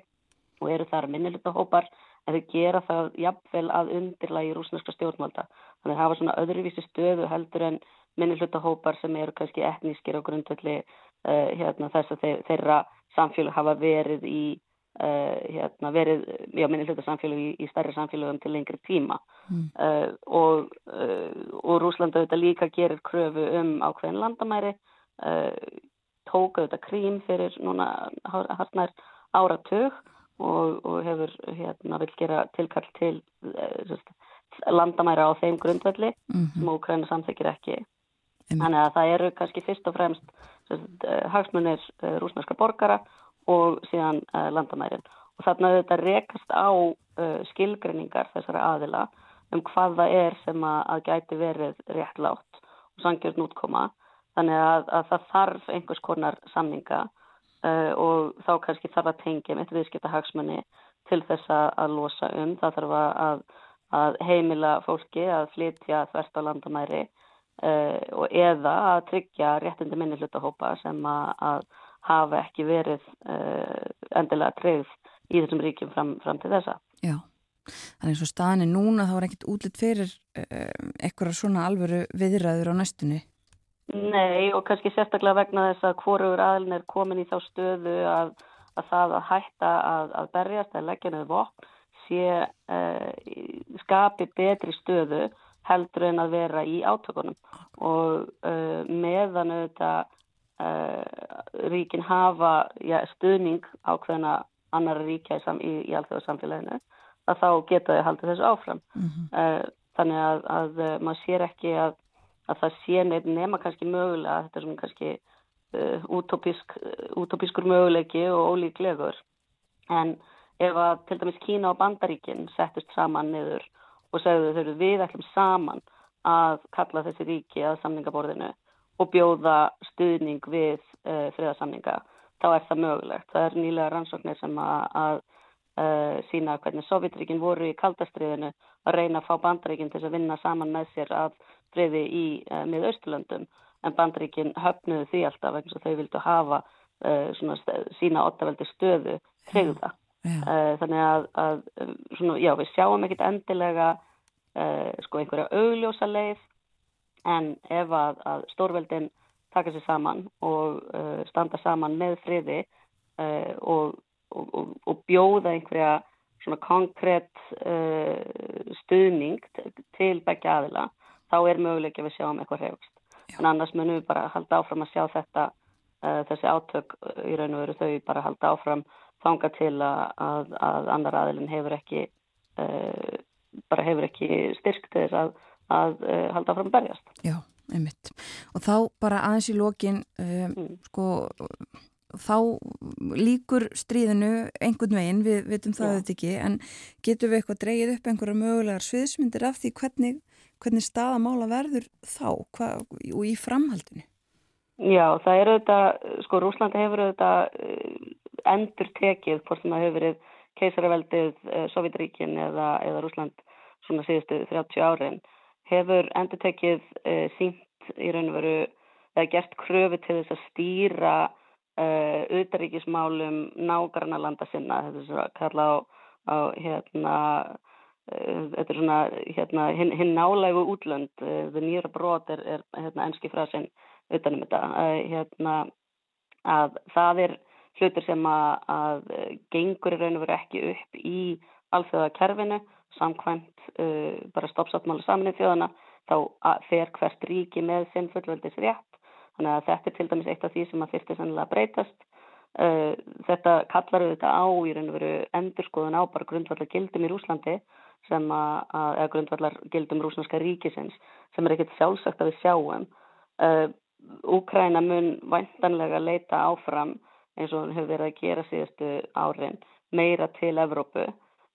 og eru þar minnilitahópar en þau gera það jafnvel að undirlægi rúsneska stjórnvalda. Þannig að hafa svona öðruvísi stöðu heldur en minnilitahópar sem eru kannski etnískir á grundvöldi eh, hérna, þess að þeir, þeirra samfélag hafa verið í Uh, hérna, verið, já, minni hluta samfélag í, í stærri samfélagum til lengri tíma mm. uh, og, uh, og Rúsland auðvitað líka gerir kröfu um ákveðin landamæri tók auðvitað krím fyrir núna hartnær áratug og, og hefur hérna vil gera tilkall til just, landamæra á þeim grundvelli mm -hmm. sem Úkræna samþekir ekki mm. þannig að það eru kannski fyrst og fremst just, hagsmunir rúsnarska borgara og síðan landamærin. Og þarna þetta rekast á skilgreiningar þessara aðila um hvað það er sem að, að gæti verið réttlátt og sangjörn útkoma. Þannig að, að það þarf einhvers konar samninga uh, og þá kannski þarf að tengja með viðskipta hagsmunni til þess að losa um. Það þarf að, að heimila fólki að flytja þvert á landamæri og eða að tryggja réttindi minni hlutahópa sem að hafa ekki verið uh, endilega treyð í þessum ríkjum fram, fram til þessa. Já, þannig eins og staðinni núna þá er ekkit útlitt fyrir uh, eitthvað svona alvöru viðræður á næstunni? Nei og kannski sérstaklega vegna þess að hvorur aðlun er komin í þá stöðu að, að það að hætta að, að berjast eða leggja neðu vopn sé uh, skapi betri stöðu heldur en að vera í átökunum og meðan auðvitað uh, ríkin hafa ja, stuðning ákveðina annara ríkja í, í, í alþjóðarsamfélaginu að þá geta þau haldið þessu áfram mm -hmm. þannig að, að uh, maður sér ekki að, að það sé neitt nema kannski mögulega þetta er svona kannski útópísk, útópískur möguleiki og ólíklegur en ef að til dæmis Kína og Bandaríkin settust saman niður og segðu þau við ætlum saman að kalla þessi ríki að samningaborðinu og bjóða stuðning við uh, friðarsamninga, þá er það mögulegt. Það er nýlega rannsóknir sem að, að uh, sína hvernig Sovjetríkin voru í kaldastriðinu að reyna að fá bandaríkin til að vinna saman með sér að friði í uh, miðausturlöndum en bandaríkin höfnuðu því alltaf vegna þau vildu hafa svona, sína ottaveldi stöðu friða. Yeah. Þannig að, að svona, já, við sjáum ekkit endilega sko einhverja augljósa leið en ef að, að stórveldin taka sér saman og uh, standa saman með friði uh, og, og, og bjóða einhverja svona konkrétt uh, stuðning til begja aðila, þá er möguleik að við sjáum eitthvað hrefust. En annars munum við bara halda áfram að sjá þetta, uh, þessi átök uh, í raun og veru þau bara halda áfram þanga til að, að, að annar aðilin hefur ekki, uh, bara hefur ekki styrkt þess að að uh, halda fram að berjast. Já, einmitt. Og þá bara aðeins í lokin, um, mm. sko, þá líkur stríðinu einhvern veginn, við veitum það auðvitað ekki, en getur við eitthvað dreyið upp einhverja mögulegar sviðsmyndir af því hvernig, hvernig staðamála verður þá hva, og í framhaldinu? Já, það er auðvitað, sko, Rúslandi hefur auðvitað endur tekið hvort sem það hefur verið keisaraveldið, Sovjetríkin eða, eða Rúsland svona síðustu 30 árin hefur endur tekið uh, eh, sínt í raun og veru eða gert kröfu til þess að stýra eh, auðaríkismálum nágranna landa sinna þetta er svona að kalla á, á hérna þetta er svona hérna hinn hin nálægu útlönd the near abroad er, er hérna enski frasinn utanum þetta. Hérna að það er hlutur sem að, að gengur í raun og veru ekki upp í alþjóða kerfinu samkvæmt uh, bara stoppsáttmála saminnið þjóðana þá fer hvert ríki með sinn fullveldis rétt þannig að þetta er til dæmis eitt af því sem að þyrti sannilega breytast. Uh, þetta kallar auðvitað á í raun og veru endurskoðun á bara grundvallar gildum í Rúslandi sem að, eða grundvallar gildum rúsnarska ríkisins sem er ekkert sjálfsagt að við sjáum. Uh, Úkræna mun væntanlega leita áfram eins og hefur verið að gera síðustu árin meira til Evrópu.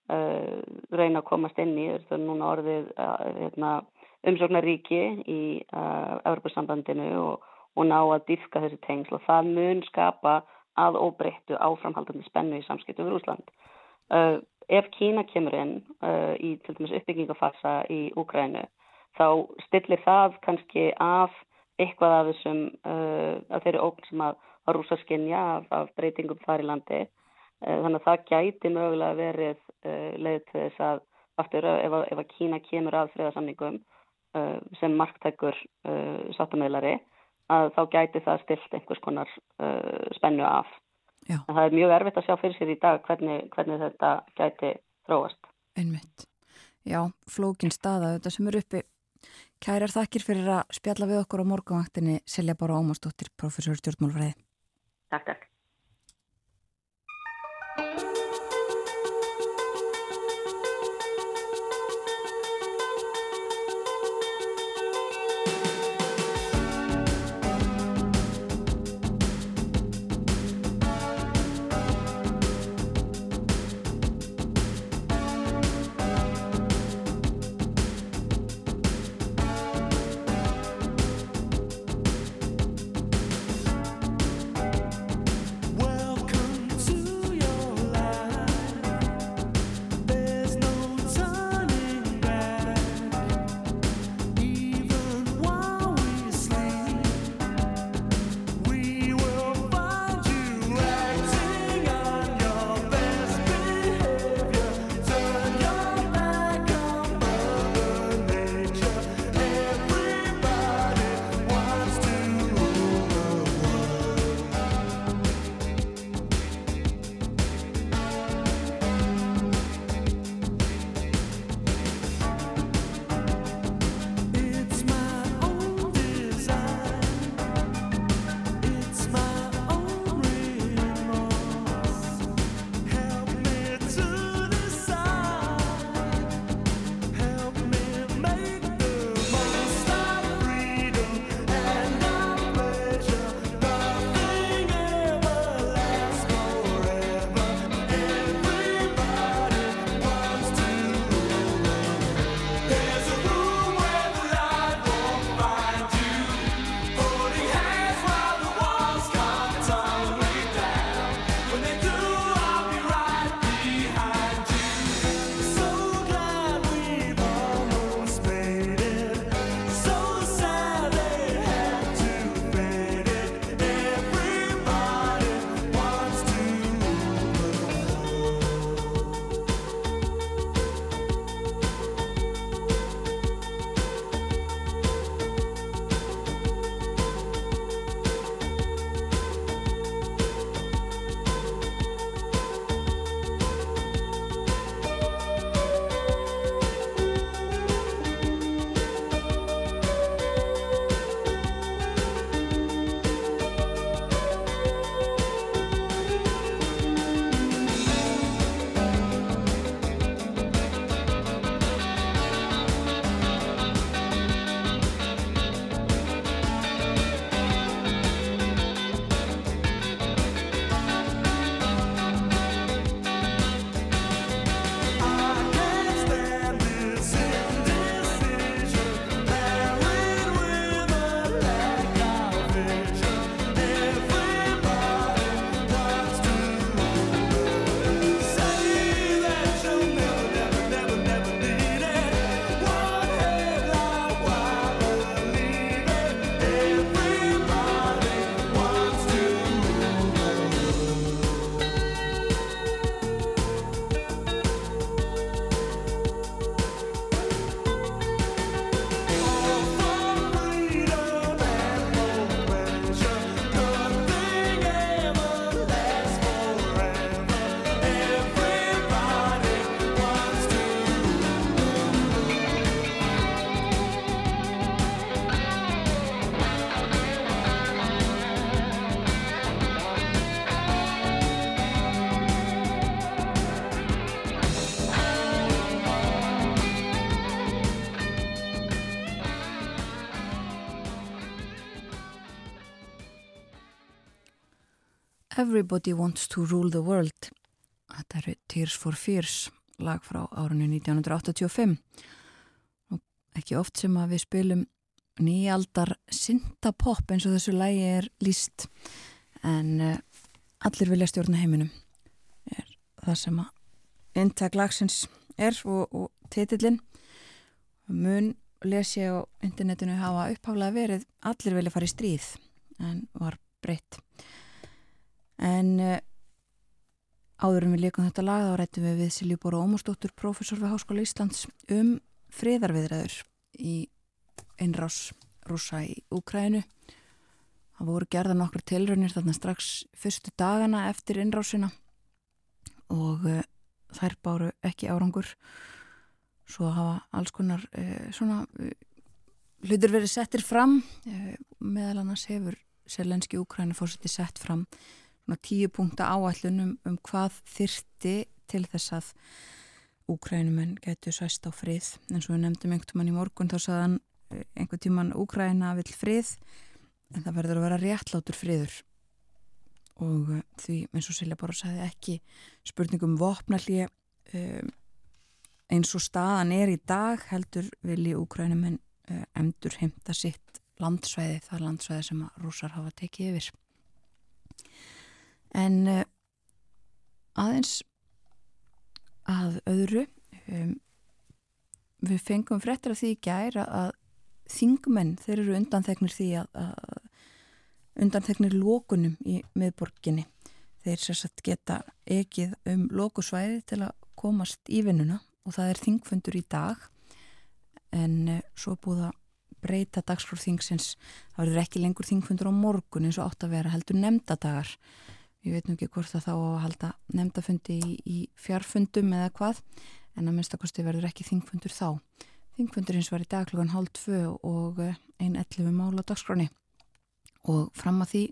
Uh, reyna að komast inn í þetta er núna orðið uh, hérna, umsóknaríki í Evropasambandinu og, og ná að dýfka þessi tengsl. Og það mun skapa að óbreyttu áframhaldandi spennu í samskiptum við Úsland. Ef Kína kemur inn uh, í til dæmis uppbyggingafasa í Úkrænu þá stillir það kannski af eitthvað af þessum uh, af þeirri ógn sem að, að rúsa skinja af, af breytingum þar í landi. Uh, þannig að það gæti mögulega verið leið til þess að aftur ef, ef að Kína kemur að friðarsamningum sem marktækur sattamöðlari að þá gæti það stilt einhvers konar spennu af Já. Það er mjög erfitt að sjá fyrir sér í dag hvernig, hvernig þetta gæti þróast. Einmitt. Já, flókin staða þetta sem eru uppi. Kærar þakkir fyrir að spjalla við okkur á morgunvaktinni Selja Bára Ómarsdóttir, professor stjórnmálfræði. Takk, takk. Everybody Wants to Rule the World. Þetta eru Tears for Fears lag frá árunni 1985 og ekki oft sem að við spilum nýjaldar syndapopp eins og þessu lægi er líst en uh, allir vilja stjórna heiminum er það sem að intak lagsins er og, og titillin mun les ég á internetinu hafa uppháflega verið allir vilja fara í stríð en var breytt en uh, áður en við leikum þetta lag þá rættum við við Silju Bóra Ómarsdóttur professor við Háskóla Íslands um friðarviðræður í einrás rúsa í Úkrænu það voru gerða nokkur tilraunir þarna strax fyrstu dagana eftir einrásina og uh, þær báru ekki árangur. Svo hafa alls konar uh, svona uh, hlutur verið settir fram meðal annars hefur Selenski Úkræni fórseti sett fram tíu punkta áallunum um hvað þyrti til þess að Úkrænumenn getur sæst á frið. En svo við nefndum einhvern tíman í morgun þá saðan einhvern tíman Úkræna vill frið en það verður að vera réttlátur friður. Og því eins og Silja bara sagði ekki spurningum vopnalli um, eins og staðan er í dag heldur vilji Úkrænumenn emdur heimta sitt landsvæði, það landsvæði sem að rúsar hafa tekið yfir en uh, aðeins að öðru um, við fengum fréttir af því í gær að þingmenn, þeir eru undanþegnir því að, að undanþegnir lókunum í miðborginni. Þeir sérstætt geta ekið um lókusvæði til að komast í vinnuna og það er þingfundur í dag. En uh, svo búið að breyta dagskrár þingsins. Það verður ekki lengur þingfundur á morgun eins og átt að vera heldur nefndadagar ég veit nú ekki hvort það þá að halda nefndafundi í, í fjarfundum eða hvað en að minnstakosti verður ekki þingfundur þá. Þingfundur hins var í dag klokkan hálf tvö og einn ellu mála dagskráni og fram að því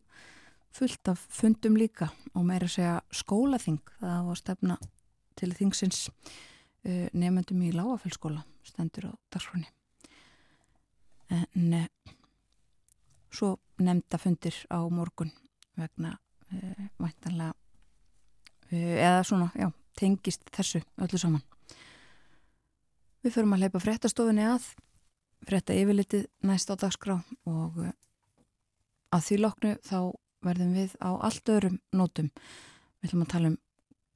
fullt af fundum líka og meira segja skólaþing það var stefna til þingsins. Uh, nefndum í lágafellskóla stendur á dagskráni en uh, svo nefndafundir á morgun vegna uh, væntanlega eða svona, já, tengist þessu öllu saman Við förum að leipa fréttastofinni að frétta yfirlitið næst á dagskrá og að því loknu þá verðum við á allt öðrum nótum. Við ætlum að tala um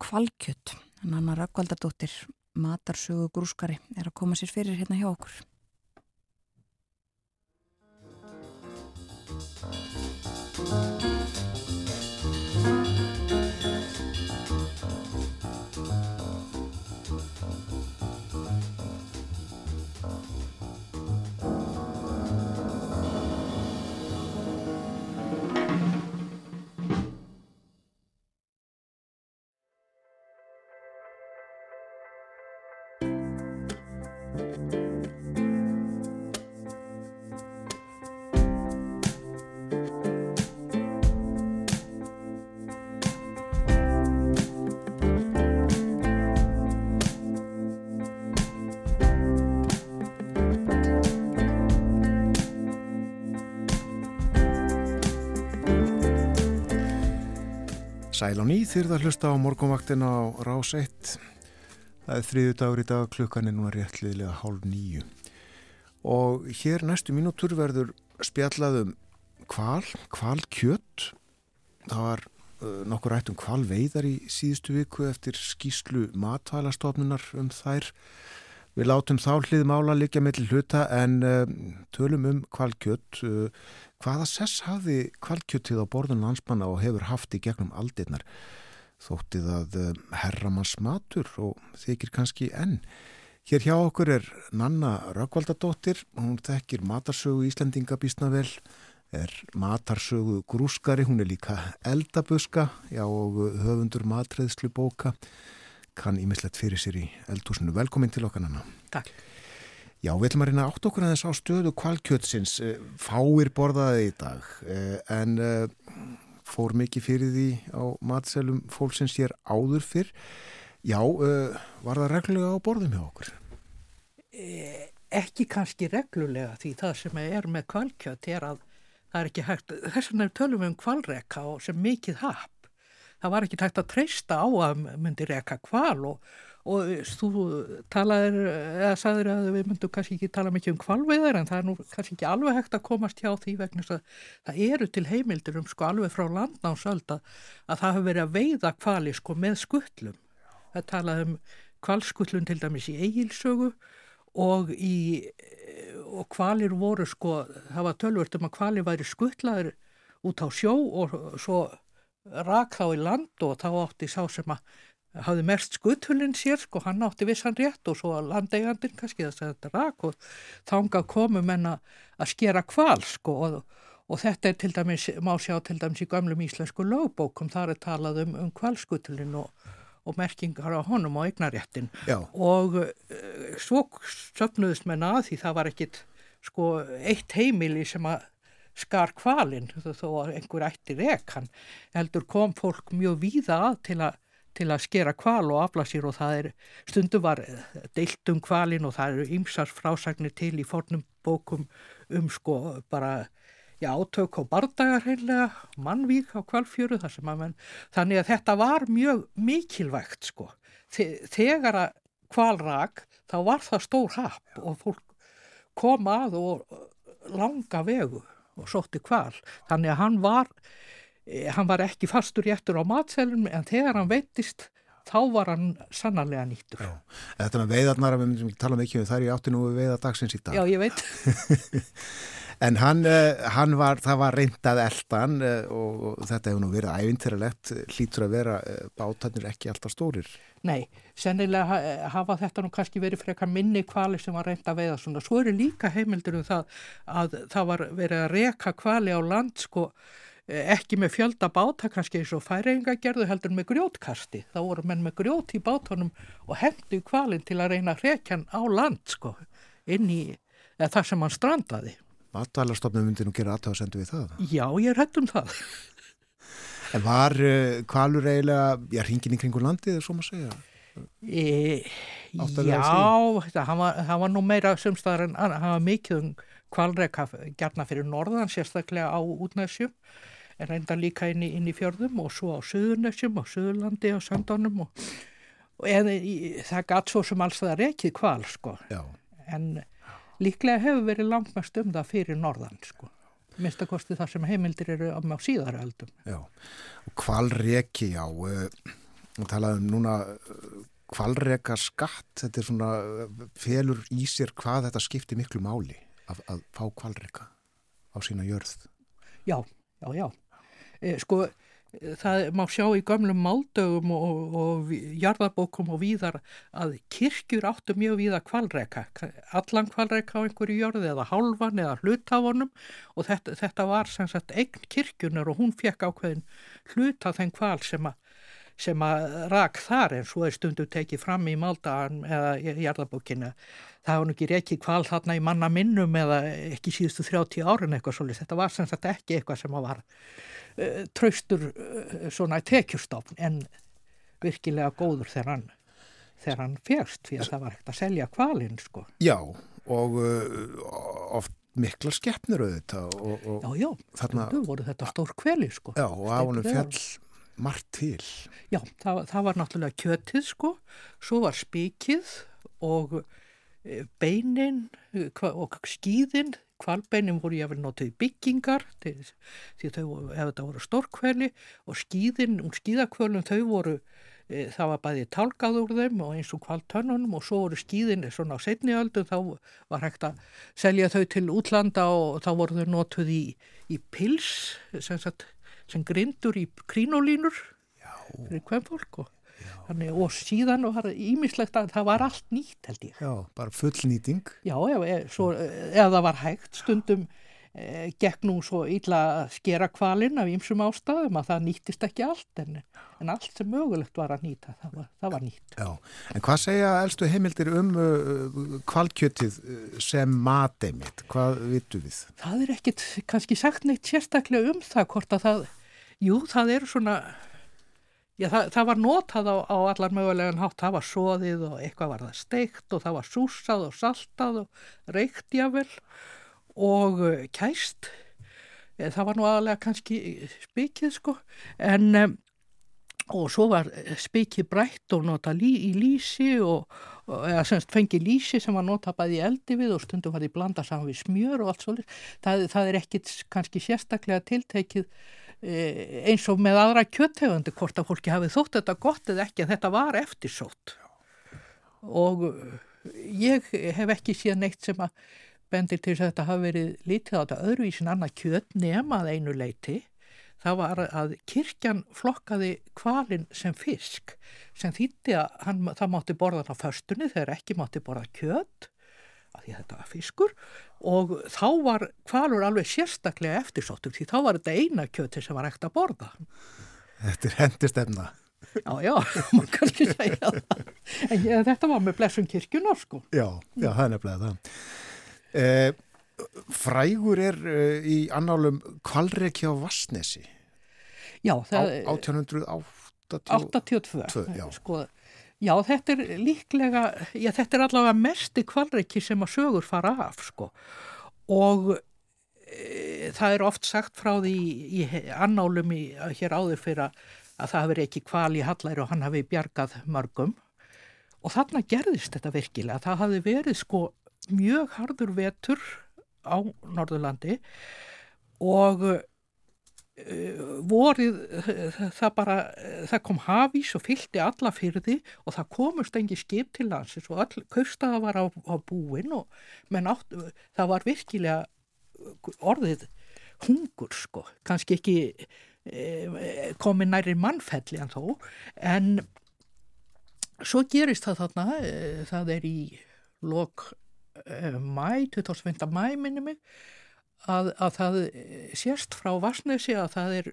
kvalkjött. Nanna Rakkvaldardóttir, matarsögu grúskari, er að koma sér fyrir hérna hjá okkur. Sæl á ný þyrða hlusta á morgunvaktin á Rás 1. Það er þriðu dagur í dag, klukkan er núna réttliðlega hálf nýju. Og hér næstu mínútur verður spjallaðum kval, kvalkjött. Það var uh, nokkur rætt um kvalveiðar í síðustu viku eftir skýslu matvælastofnunar um þær. Við látum þá hlið mála líka mellir hluta en uh, tölum um kvalkjött. Uh, hvaða sess hafði kvalkjöttið á borðun landsmanna og hefur haft í gegnum aldirnar? Þóttið að uh, herramanns matur og þykir kannski enn. Hér hjá okkur er Nanna Rökkvaldadóttir. Hún þekkir matarsögu Íslandingabísna vel. Er matarsögu grúskari. Hún er líka eldabuska já, og höfundur matreðslu bóka kann ímislegt fyrir sér í eldhúsinu. Velkomin til okkar Nanna. Takk. Já, við ætlum að reyna átt okkur að þess á stöðu kvalkjötsins. Fáir borðaði í dag en fór mikið fyrir því á matselum fólksins hér áður fyrr. Já, var það reglulega á borðum hjá okkur? Eh, ekki kannski reglulega því það sem er með kvalkjött er að það er ekki hægt, þess vegna tölum við um kvalreka og sem mikið happ það var ekki tægt að treysta á að myndi reka kval og, og þú talaðir eða sagðir að við myndum kannski ekki tala mikið um kvalveiðar en það er nú kannski ekki alveg hægt að komast hjá því vegna að það eru til heimildir um sko alveg frá landnámsöld að, að það hefur verið að veiða kvali sko með skuttlum. Það talaði um kvalskutlun til dæmis í eigilsögu og í og kvalir voru sko, það var tölvört um að kvalir væri skuttlaður út á sjó og svo rak þá í land og þá átti sá sem að hafði mest skutthulinn sér sko, hann átti vissan rétt og svo að landeigandin kannski þess að þetta rak og þánga komum en að skera kval sko og, og þetta er til dæmis, má sjá til dæmis í gamlum íslensku lögbókum, þar er talað um, um kvalskutthulinn og, og merkingar á honum á eignaréttin og uh, svo söfnuðist menna að því það var ekkit sko eitt heimili sem að skar kvalinn þó að einhver ætti rekan heldur kom fólk mjög víða að til að til að skera kval og afla sér og það er stundu var deilt um kvalin og það eru ymsars frásagnir til í fornum bókum um sko bara já, átök og bardagar heimlega, mannvík á kvalfjöru þar sem að menn, þannig að þetta var mjög mikilvægt sko. Þegar að kvalrak þá var það stór hap og fólk kom að og langa vegu og sótti kval þannig að hann var hann var ekki fastur réttur á matselum en þegar hann veitist þá var hann sannarlega nýttur. Já. Þetta með veiðarnar, við myndum ekki um það er í áttinu við veiða dagsins í dag. Já, ég veit. [LAUGHS] en hann, hann var, það var reyndað eldan og, og þetta hefur nú verið ævintiralegt, hlýtur að vera bátarnir ekki alltaf stórir. Nei, sennilega hafa þetta nú kannski verið frekar minni kvali sem var reynda að veiða svona. Svo eru líka heimildur um það að það var verið að reka kvali á land sko ekki með fjölda báta kannski eins og færinga gerðu heldur með grjótkasti þá voru menn með grjót í bátunum og hendu kvalinn til að reyna hrekjan á land sko inn í það sem hann strandaði Matvælarstofnum myndi nú gera aðtáðsendu við það. Já, ég er hætt um það. [LAUGHS] En var uh, kvalur eiginlega já, hringin í kringu landið, svo maður segja? E, Já, það var, var nú meira sumstaðar en hann var mikið um kvalreika gerna fyrir norðan sérstaklega á útnæðsjum en reynda líka inn í, inn í fjörðum og svo á Suðurnessjum og Suðurlandi og Söndónum og, og eða, í, það gatt svo sem alls það rekið kval sko. Já. en líklega hefur verið langt mest um það fyrir norðan sko. Minnst að kosti það sem heimildir eru á síðara öldum. Já, og kvalreki já uh, talaðum núna kvalreka skatt þetta er svona felur í sér hvað þetta skiptir miklu máli að, að fá kvalreka á sína jörð. Já, já, já. E, sko það má sjá í gamlum máldögum og, og jarðabókum og víðar að kirkjur áttu mjög víða kvalreka, allan kvalreka á einhverju jörði eða hálfan eða hlutafonum og þetta, þetta var sem sagt eign kirkjunar og hún fekk ákveðin hluta þenn kval sem að sem að rak þar en svo er stundu tekið fram í Maldagan eða í jarðabókinu. Það var nú ekki reikið kval þarna í manna minnum eða ekki síðustu 30 árin eitthvað svolítið. Þetta var sem sagt ekki eitthvað sem var uh, traustur uh, svona tekjustofn en virkilega góður þegar hann, þegar hann férst því að það var ekkert að selja kvalinn sko. Já og uh, oft mikla skeppnir auðvitað. Og, og já, já, þarna voru þetta stór kveli sko. Já og á hann fjall margt til. Já, það, það var náttúrulega kjötið sko, svo var spikið og beinin og skýðin, kvalbeinin voru ég að vel notið byggingar til, því þau, ef þetta voru stórkveli og skýðin, um skýðakvölum þau voru, e, það var bæði tálkað úr þeim og eins og kvaltönnunum og svo voru skýðin svona á setniöldum, þá var hægt að selja þau til útlanda og þá voru þau notið í, í pils, sem sem grindur í krínolínur fyrir hvem fólk og, þannig, og síðan var ímislegt að það var allt nýtt held ég. Já, bara fullnýting. Já, eða, svo, eða það var hægt stundum e, gekk nú svo illa að skera kvalinn af ýmsum ástæðum að það nýttist ekki allt en, en allt sem mögulegt var að nýta, það var, það var nýtt. Já, en hvað segja elstu heimildir um uh, kvalkjötið sem mateimitt? Hvað vitu við? Það er ekkit kannski sagt neitt sérstaklega um það hvort að það Jú, það er svona, já það, það var notað á, á allar mögulegan hátt, það var soðið og eitthvað var það steikt og það var súsað og saltað og reykt jável og kæst, það var nú aðalega kannski spikið sko, en um, og svo var spikið brætt og nota lí, í lísi og, og eða semst fengi lísi sem var nota bæði eldi við og stundum var því blanda saman við smjör og allt svolítið. Það, það er ekkit kannski sérstaklega tiltekið eins og með aðra kjöttegundi hvort að fólki hafið þótt þetta gott eða ekki, þetta var eftirsótt. Og ég hef ekki séð neitt sem að bendir til að þetta hafi verið lítið á þetta öðruvísin annað kjöt nemað einu leiti það var að kirkjan flokkaði kvalin sem fisk sem þýtti að hann, það mátti borða á förstunni þegar ekki mátti borða kjöt af því þetta var fiskur og þá var kvalur alveg sérstaklega eftirsóttur því þá var þetta eina kjöti sem var ekkert að borða. Þetta er hendistefna. Já, já, [LAUGHS] maður kannski segja það. En ég, þetta var með blessum kirkjunar sko. Já, já, það er nefnilega það. Eh, Frægur er uh, í annálum Kvalreki á Vassnesi Já, á það 1882 82 já. sko, já, þetta er líklega já, þetta er allavega mesti kvalreiki sem að sögur fara af sko. og e, það er oft sagt frá því í annálum í, hér áður fyrir að, að það hafi ekki kval í hallæri og hann hafi bjargað mörgum og þarna gerðist þetta virkilega það hafi verið sko mjög hardur vetur á Norðurlandi og vorið uh, það bara, uh, það kom hafís og fylgti alla fyrði og það komust engi skip til landsins og all kaustaða var á, á búin og átt, það var virkilega orðið hungur sko, kannski ekki eh, komið næri mannfelli en þó, en svo gerist það þarna, eh, það er í lok eh, mæ, 25. mæ minni mig, að, að það sérst frá Vassnesi að það er,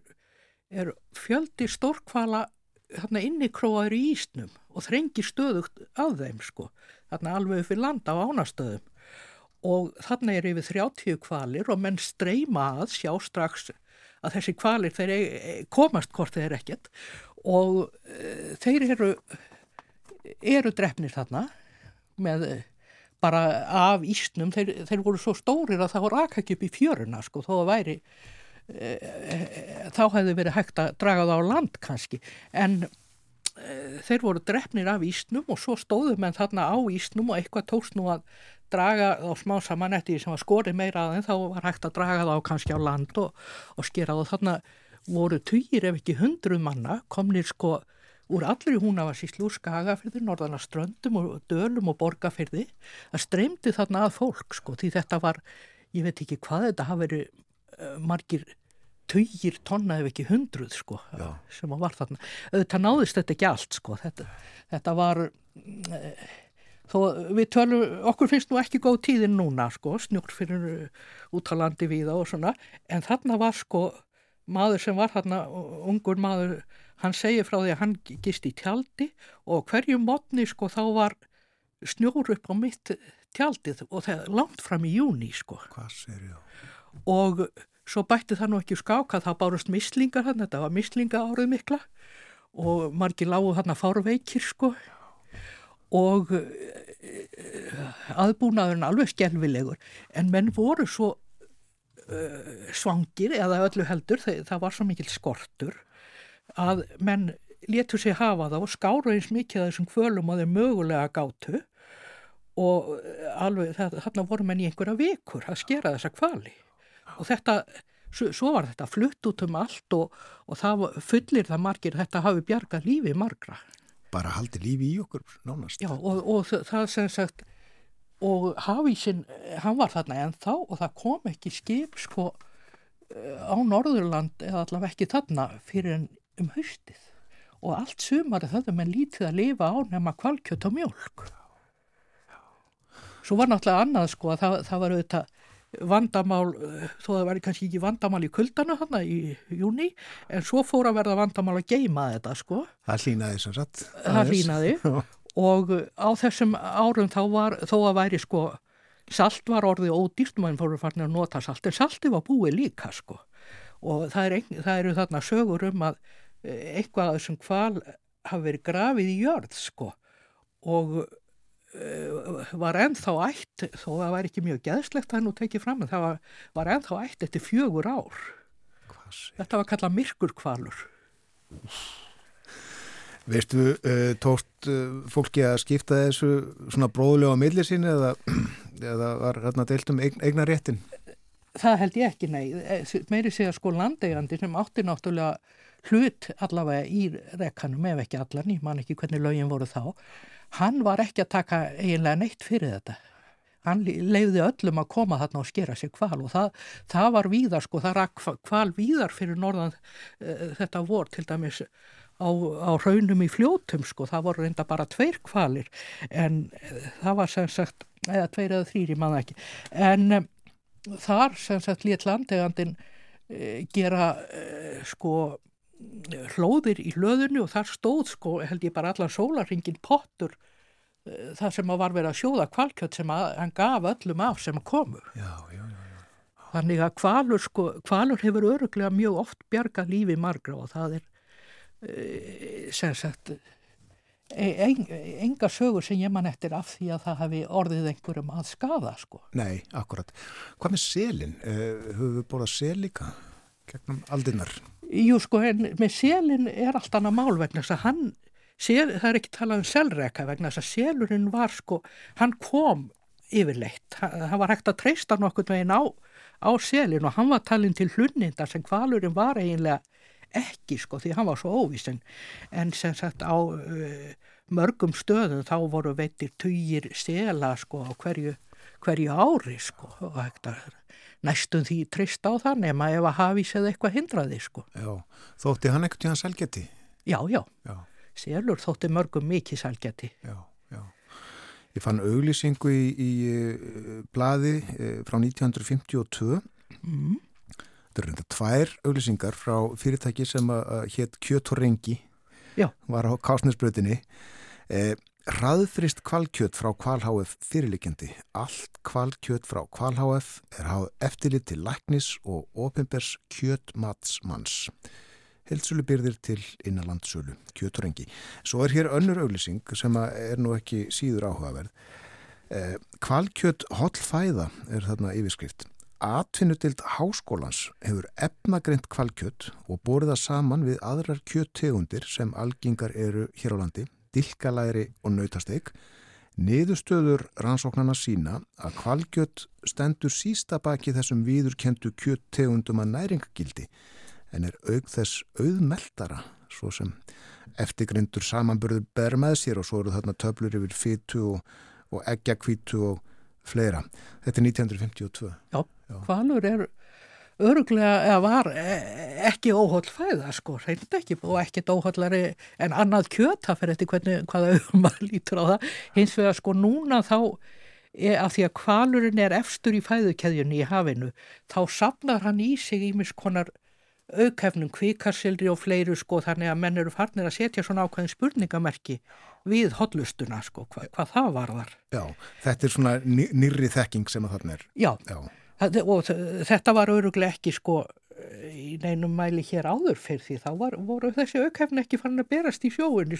er fjöldi stórkvala þarna inni króaður í ísnum og þrengi stöðugt að þeim sko, þarna alveg við landa á ánastöðum. Og þarna er yfir 30 kvalir og menn streyma að sjá strax að þessi kvalir þeir e- komast hvort þeir ekkert. Og e, þeir eru eru drefnir þarna með e, bara af ísnum, þeir, þeir voru svo stórir að það voru akak upp í fjöruna sko, þó að væri e, e, þá hefði verið hægt að draga það á land kannski, en e, þeir voru drefnir af ísnum og svo stóðu menn þarna á ísnum og eitthvað tókst nú að draga þá smá saman eftir því sem var skorið meira þeim þá var hægt að draga það á kannski á land og, og skera það og þarna voru týjir ef ekki hundruð manna komnir sko úr allri húnavarsíslu úr skagafyrði, norðana ströndum og dölum og borgafyrði það streymdi þarna að fólk sko því þetta var, ég veit ekki hvað þetta hafi verið uh, margir týjir tonna ef ekki hundruð sko Já. sem var þarna þetta náðist þetta ekki allt sko þetta, þetta var uh, þó við tölum, okkur finnst nú ekki góð tíðin núna sko, snjúr fyrir útalandi við og svona, en þarna var sko maður sem var þarna, ungur maður, hann segir frá því að hann gist í tjaldi og hverju mótni sko þá var snjór upp á mitt tjaldið og það er langt fram í júni sko. Hvað sér ég á? og svo bætti það nú ekki skáka, það bárust mislingar hann, þetta var mislinga árið mikla og margir lágu hann að fára veikir sko. Og uh, aðbúnaðurinn alveg skelvilegur en menn voru svo uh, svangir eða öllu heldur það, það var svo mikil skortur að menn letur sig hafa það og skáru eins mikið af þessum kvölum að þeir mögulega gátu. Og alveg þarna voru menn í einhverja vikur að skera þessa kvali og þetta Svo, var þetta flutt út um allt og, og það fullir það margir þetta hafi bjargað lífi margra. Bara haldi lífi í okkur nánast. Já, og, og það sem sagt, og Hafísinn, hann var þarna ennþá og það kom ekki skip sko á Norðurland eða allavega ekki þarna fyrir en um haustið og allt sumari þauðum en lítið að lifa á nema kvalkjöt og mjölk. Svo var náttúrulega annað sko að það, það var auðvitað vandamál, þó það væri kannski ekki vandamál í kuldanu hann í júni, en svo fór að verða vandamál að geima þetta sko. Það hlýnaði sem sagt. Það hlýnaði og á þessum árum þá var, þó að væri sko, salt var orðið ódýrt, mann fóru farin að nota salt, en salti var búið líka sko. Og það, er, það eru þarna sögur um að eitthvað af þessum kval hafi verið grafið í jörð sko og var ennþá ætt þó að það væri ekki mjög geðslegt að nú tekið fram en það var, var ennþá ætt eftir fjögur ár þetta var kallað myrkurkvalur Veistu, uh, tókst uh, fólki að skipta þessu svona bróðlega á milli sín eða, eða var hérna deilt um eign, eignar réttin? Það held ég ekki, nei. Eh, meiri segja sko landeigandi sem átti náttúrulega hlut allavega í rekkanum ef ekki allan, ég man ekki hvernig lögin voru þá. Hann var ekki að taka eiginlega neitt fyrir þetta. Hann leiði öllum að koma þarna og skera sig kval og það, það var víðar sko, það rakk kval víðar fyrir norðan uh, þetta vor til dæmis á, á raunum í fljótum sko, það voru reynda bara tveir kvalir en uh, það var sem sagt, eða tveir eða þrýri manna ekki, en um, þar sem sagt létt landegandin uh, gera sko hlóðir í hlöðinu og þar stóð sko held ég bara allan sólaringin pottur það sem að var verið að sjóða kvalkjött sem að hann gaf öllum af sem komu Já, já, já, já. þannig að kvalur, sko, kvalur hefur öruglega mjög oft bjarga lífi margra og það er e, sem sagt en, enga sögur sem ég man eftir af því að það hefði orðið einhverjum að skada sko. Nei, akkurat. Hvað með selin? Uh, höfum við búin að sel líka gegnum aldinnar? Jú sko, en með selin er allt annað mál vegna þess að hann Sel, það er ekki talað um selreka vegna þess að selurinn var sko, hann kom yfirleitt, hann var hægt að treysta nokkur meginn á, á selin og hann var talin til hlunninda sem kvalurinn var eiginlega ekki sko því hann var svo óvísin en sem sagt á uh, mörgum stöðum þá voru veitir týjir sela sko á hverju, hverju ári sko og hægt að næstum því treysta á það nema ef að hafís eða eitthvað hindraði sko. Já, þótti hann ekkert í hans selgeti? Já, já. Já selur þótti mörgum mikið sælgæti. Já, já. Ég fann auglýsingu í, í uh, blaði uh, frá 1952. Mm. Það er reynda tvær auglýsingar frá fyrirtæki sem að hétt Kjöt og Rengi. Já. Var á Kásnesbröðinni. Eh, Raðfrist kvalkjöt frá kvalháef fyrirlikjandi. Allt kvalkjöt frá kvalháef er háð eftirlit til læknis og opimbers kjötmatsmanns heilsulubyrðir til innanlandsölu, kjöturengi. Svo er hér önnur auglýsing sem er nú ekki síður áhugaverð. Eh, kvalkjött hollfæða er þarna yfirskrift. Atvinnudild háskólans hefur efnagreint kvalkjött og borða saman við aðrar kjöttegundir sem algingar eru hér á landi, dilkalæri og nautasteg. Niðurstöður rannsóknarna sína að kvalkjött stendur sísta baki þessum viðurkendu kjöttegundum að næringagildi en er auk þess auðmeldara svo sem eftirgrindur samanburður ber með sér og svo eru þarna töflur yfir fytu og, og eggjakvítu og fleira. Þetta er 1952. Já, Já. hvalur er öruglega, var e, ekki óhóll fæða sko, reynd ekki og ekkert óhóllari en annað kjöt, það fer eftir hvernig, hvaða maður lítur á það. Hins vegar sko núna þá er að því að hvalurinn er efstur í fæðukeðjunni í hafinu, þá sapnar hann í sig ímiskonar aukefnum kvíkarsilri og fleiru sko þannig að menn eru farnir að setja svona ákveðin spurningamerki við hotlustuna sko, hva, hvað það varðar. Já, þetta er svona nýri þekking sem að þarna er. Já, Já. Og þetta var öruglega ekki sko í neinum mæli hér áður fyrir því þá var, voru þessi aukefni ekki fann að berast í sjóun í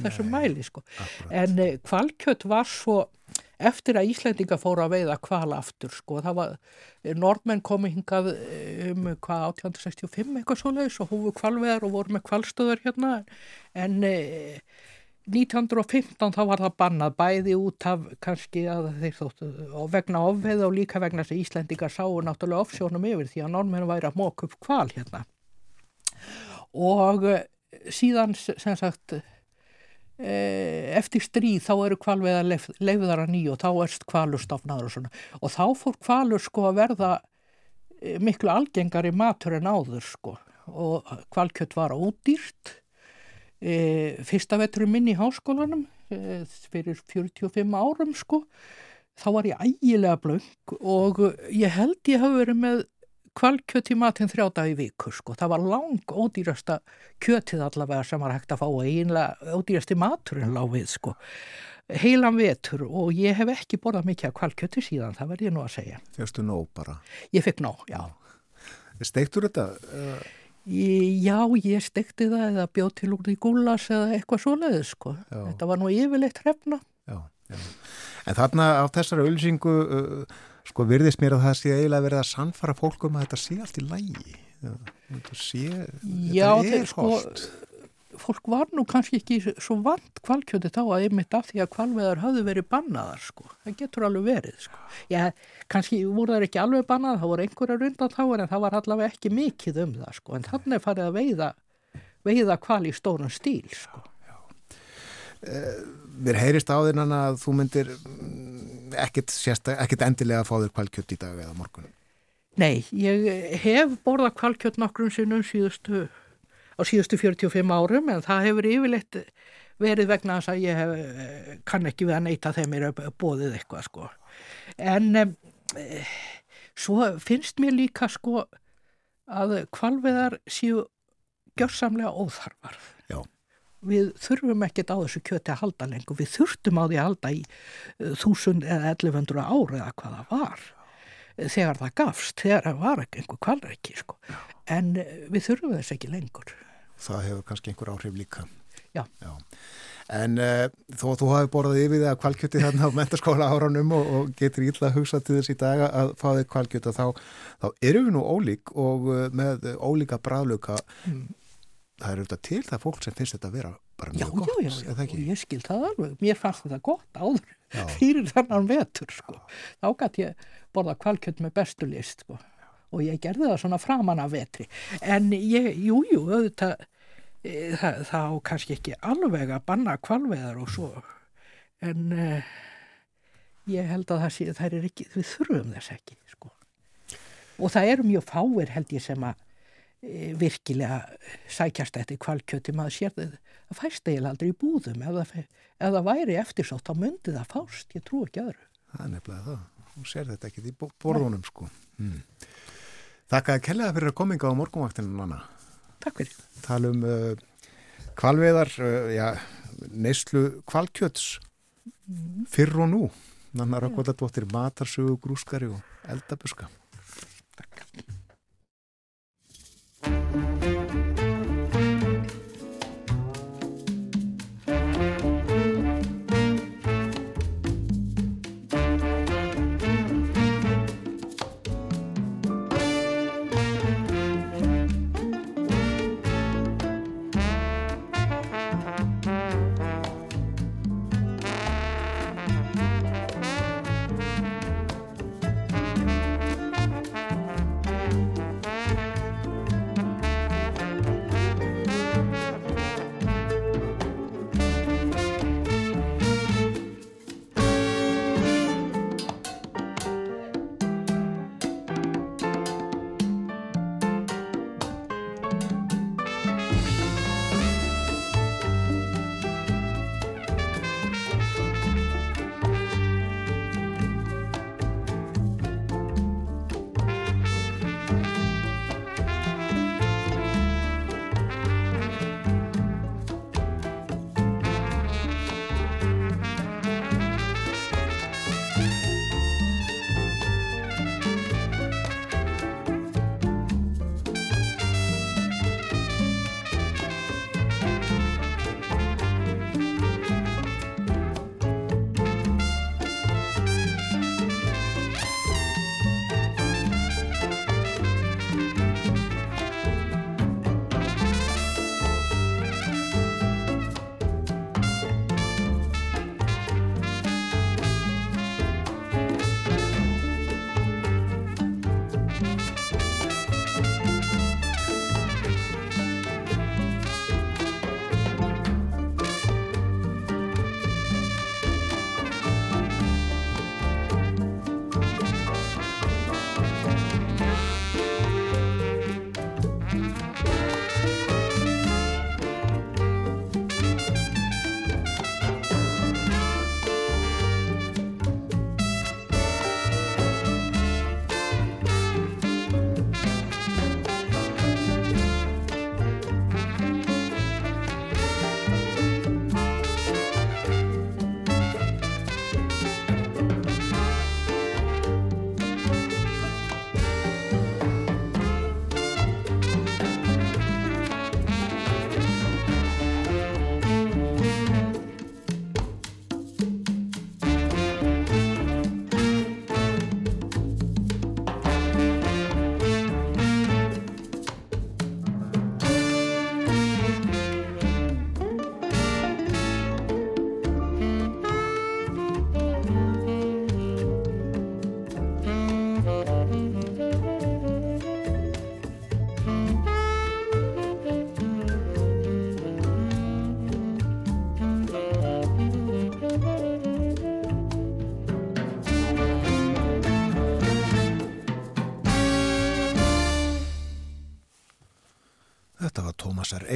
þessum mæli sko. Akkurat. En kvalkjött var svo eftir að Íslendinga fóru að veiða kval aftur sko, það var, norðmenn komi hingað eh, um hvað 1865 eitthvað svo leiðis og hófu kvalveðar og voru með kvalstöður hérna en e, 1915 þá var það bannað bæði út af kannski að þeir þóttu vegna ofveð og líka vegna þess að Íslendingar sáu náttúrulega offsjónum yfir því að norðmenn væri að móka upp kval hérna. Og eh, síðan sem sagt Eh, eftir stríð þá eru kvalveða leifiðar að nýju og þá erst kvalustofnaður og svona. Og þá fór kvalur sko að verða eh, miklu algengari matur en áður sko. Og kvalkjött var ódýrt e, fyrsta veturum minn í háskólanum e, fyrir 45 árum sko þá var ég ægilega blöng og ég held ég hafi verið með kvalkjöt í matinn þrjá dag í viku sko. Það var lang ódýrasta kjötið allavega sem var hægt að fá og einlega ódýrasti maturinn lág við sko. Heilan vetur og ég hef ekki borðað mikið kvalkjöti síðan, það verð ég nú að segja. Fegstu nóg bara? Ég fekk nóg, já. Steiktur þetta? Já, ég steikti það eða bjóð til úr því gúlas eða eitthvað svoleiðið sko. Já. Þetta var nú yfirleitt hrefna. Já, já. En þarna á þessari ölsingu uh, sko virðist mér að það sé eiginlega verið að sannfara fólkum að þetta sé allt í lægi þetta sé, Já, þetta er sko, hótt fólk var nú kannski ekki svo vant kvalkjöti þá að einmitt af því að kvalveðar hafðu verið bannaðar sko. Það getur alveg verið sko. Já, kannski voru það ekki alveg bannaðar, það voru einhverjar undan þá en það var allavega ekki mikið um það sko. En þannig farið að veiða, veiða kval í stórun stíl sko. Mér heyrist á þinnan að þú myndir mm, ekkit, sérsta, ekkit endilega að fá þér kvalkjött í dag eða morgun. Nei, ég hef borðað kvalkjött nokkrum sinnum síðustu, á síðustu 45 árum en það hefur yfirleitt verið vegna þess að ég hef, eh, kann ekki við að neyta þeim er bóðið eitthvað sko. En e, svo finnst mér líka sko að kvalveðar séu gjörsamlega óþarfar. Já. Við þurfum ekkert á þessu kjöti að halda lengur, við þurftum á því að halda í eh, þúsund eða 1100 ári eða hvað það var þegar það gafst, þegar það var einhver kvalreiki sko. en eh, við þurfum þess ekki lengur Það hefur kannski einhver áhrif líka. Já. En uh, þó að þú hafi borðað yfir það kvalkjöti þarna á [LAUGHS] mentaskóla áranum og, og getur ítla að hugsa til þess í dag að fá þig kvalkjöti þá, þá erum við nú ólík og uh, með ólíka bræðluka mm. það er auðvitað til það fólk sem finnst þetta að vera bara Já, mjög gott. já, já, já, ég skil það alveg, mér fannst þetta gott áður Já. fyrir þennan vetur sko. þá gæti ég borða kvalkjöld með bestu list sko. Og ég gerði það svona framan af vetri en ég, jú, jú, auðvitað e, það, það á kannski ekki alveg að banna kvalveðar og svo en e, ég held að það sé, það er ekki við þurfum þess ekki sko. og það eru mjög fáir held ég sem að e, virkilega sækjast eftir kvalkjöti maður sér það, fæst eiginlega aldrei í búðum ef það, ef það væri eftirsótt þá myndi það fást, ég trú ekki öðru Það er nefnilega það. Hún sér þetta ekki í borðunum sko. Mm. Þakka að kellega fyrir að kominga á morgunvaktinu Nanna. Takk fyrir. Tala um uh, kvalveðar, uh, já, neyslu kvalkjöts fyrr og nú. Nanna Rökkvaldadóttir, matarsögu, grúskari og eldabuska. Þetta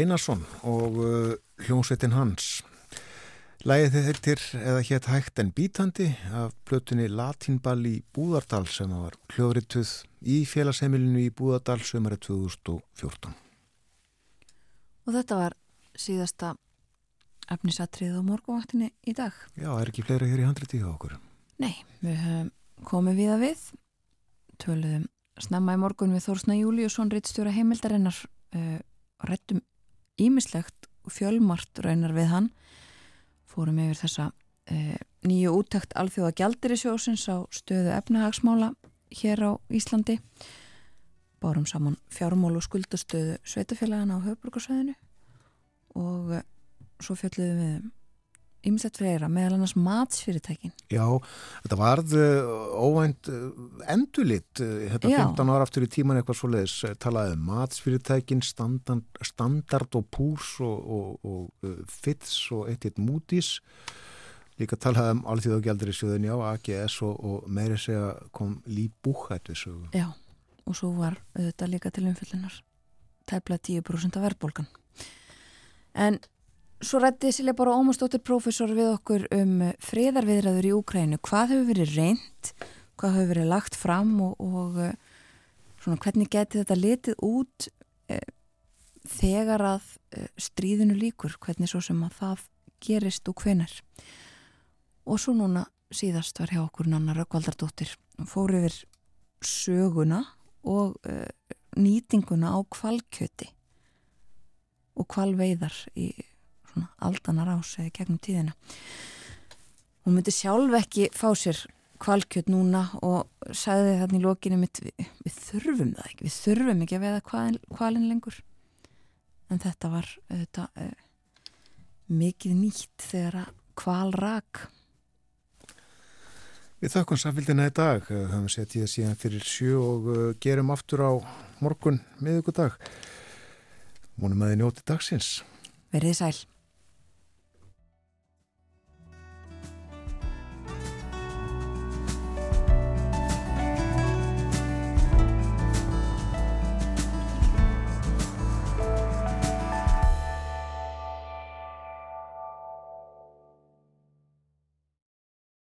Einarsson og uh, hljómsveitin hans. Lægið þið heitir eða hétt hægt en bítandi af plötunni Latinball í Búðardal sem var hljóðrituð í félagsheimilinu í Búðardal sömari 2014. Og þetta var síðasta efnisatrið á morgunvaktinni í dag. Já, er ekki fleira hér í handriti hjá okkur? Nei, við höfum komið við að við, töluðum snemma í morgun við Þórsna Júliusson, rittstjóra heimildarinnar, uh, rættum ímislegt fjölmart raunar við hann. Fórum yfir þessa e, nýju úttækt alþjóða gjaldiri sjósins á stöðu efnahagsmála hér á Íslandi. Bárum saman fjármál og skuldastöðu sveitafélagana á höfbrukarsvæðinu og svo fjalluðum við ymsett fleira, meðal annars matsfyrirtækin. Já, þetta varð uh, óvænt uh, endulitt uh, hérna Já. 15 ára aftur í tíman eitthvað svo leiðis talaði um matsfyrirtækin standard, standard og púrs og, og, og fits og eitt eitt mútis líka talaði um alþjóð og gældur í sjöðun já, AGS og, og meiri segja kom líbúhætt við sögu. Já, og svo var þetta líka til umfyllunar tæpla 10% af verðbólgan. En svo rætti Silja bara Ómarsdóttir prófessor við okkur um friðarviðræður í Úkrænu. Hvað hefur verið reynd, hvað hefur verið lagt fram og, og eh, svona, hvernig geti þetta litið út e, þegar að e, stríðinu líkur, hvernig svo sem að það gerist og hvenar. Og svo núna síðast var hjá okkur Nanna Rökkvaldardóttir fór yfir söguna og uh, nýtinguna á kvalkjöti og kvalveiðar í svona aldanar ás eða gegnum tíðina. Hún myndi sjálf ekki fá sér kvalkjöt núna og sagði þannig í lokinu mitt, við, við þurfum það ekki, við þurfum ekki að veiða kvalin, kvalin lengur. En þetta var þetta, uh, mikið nýtt þegar að kval rak. Við þakkum samfélgina í dag, uh, höfum sett ég síðan fyrir sjö og uh, gerum aftur á morgun miðugudag. Múnum að þið njóti dagsins. Verðið sæl.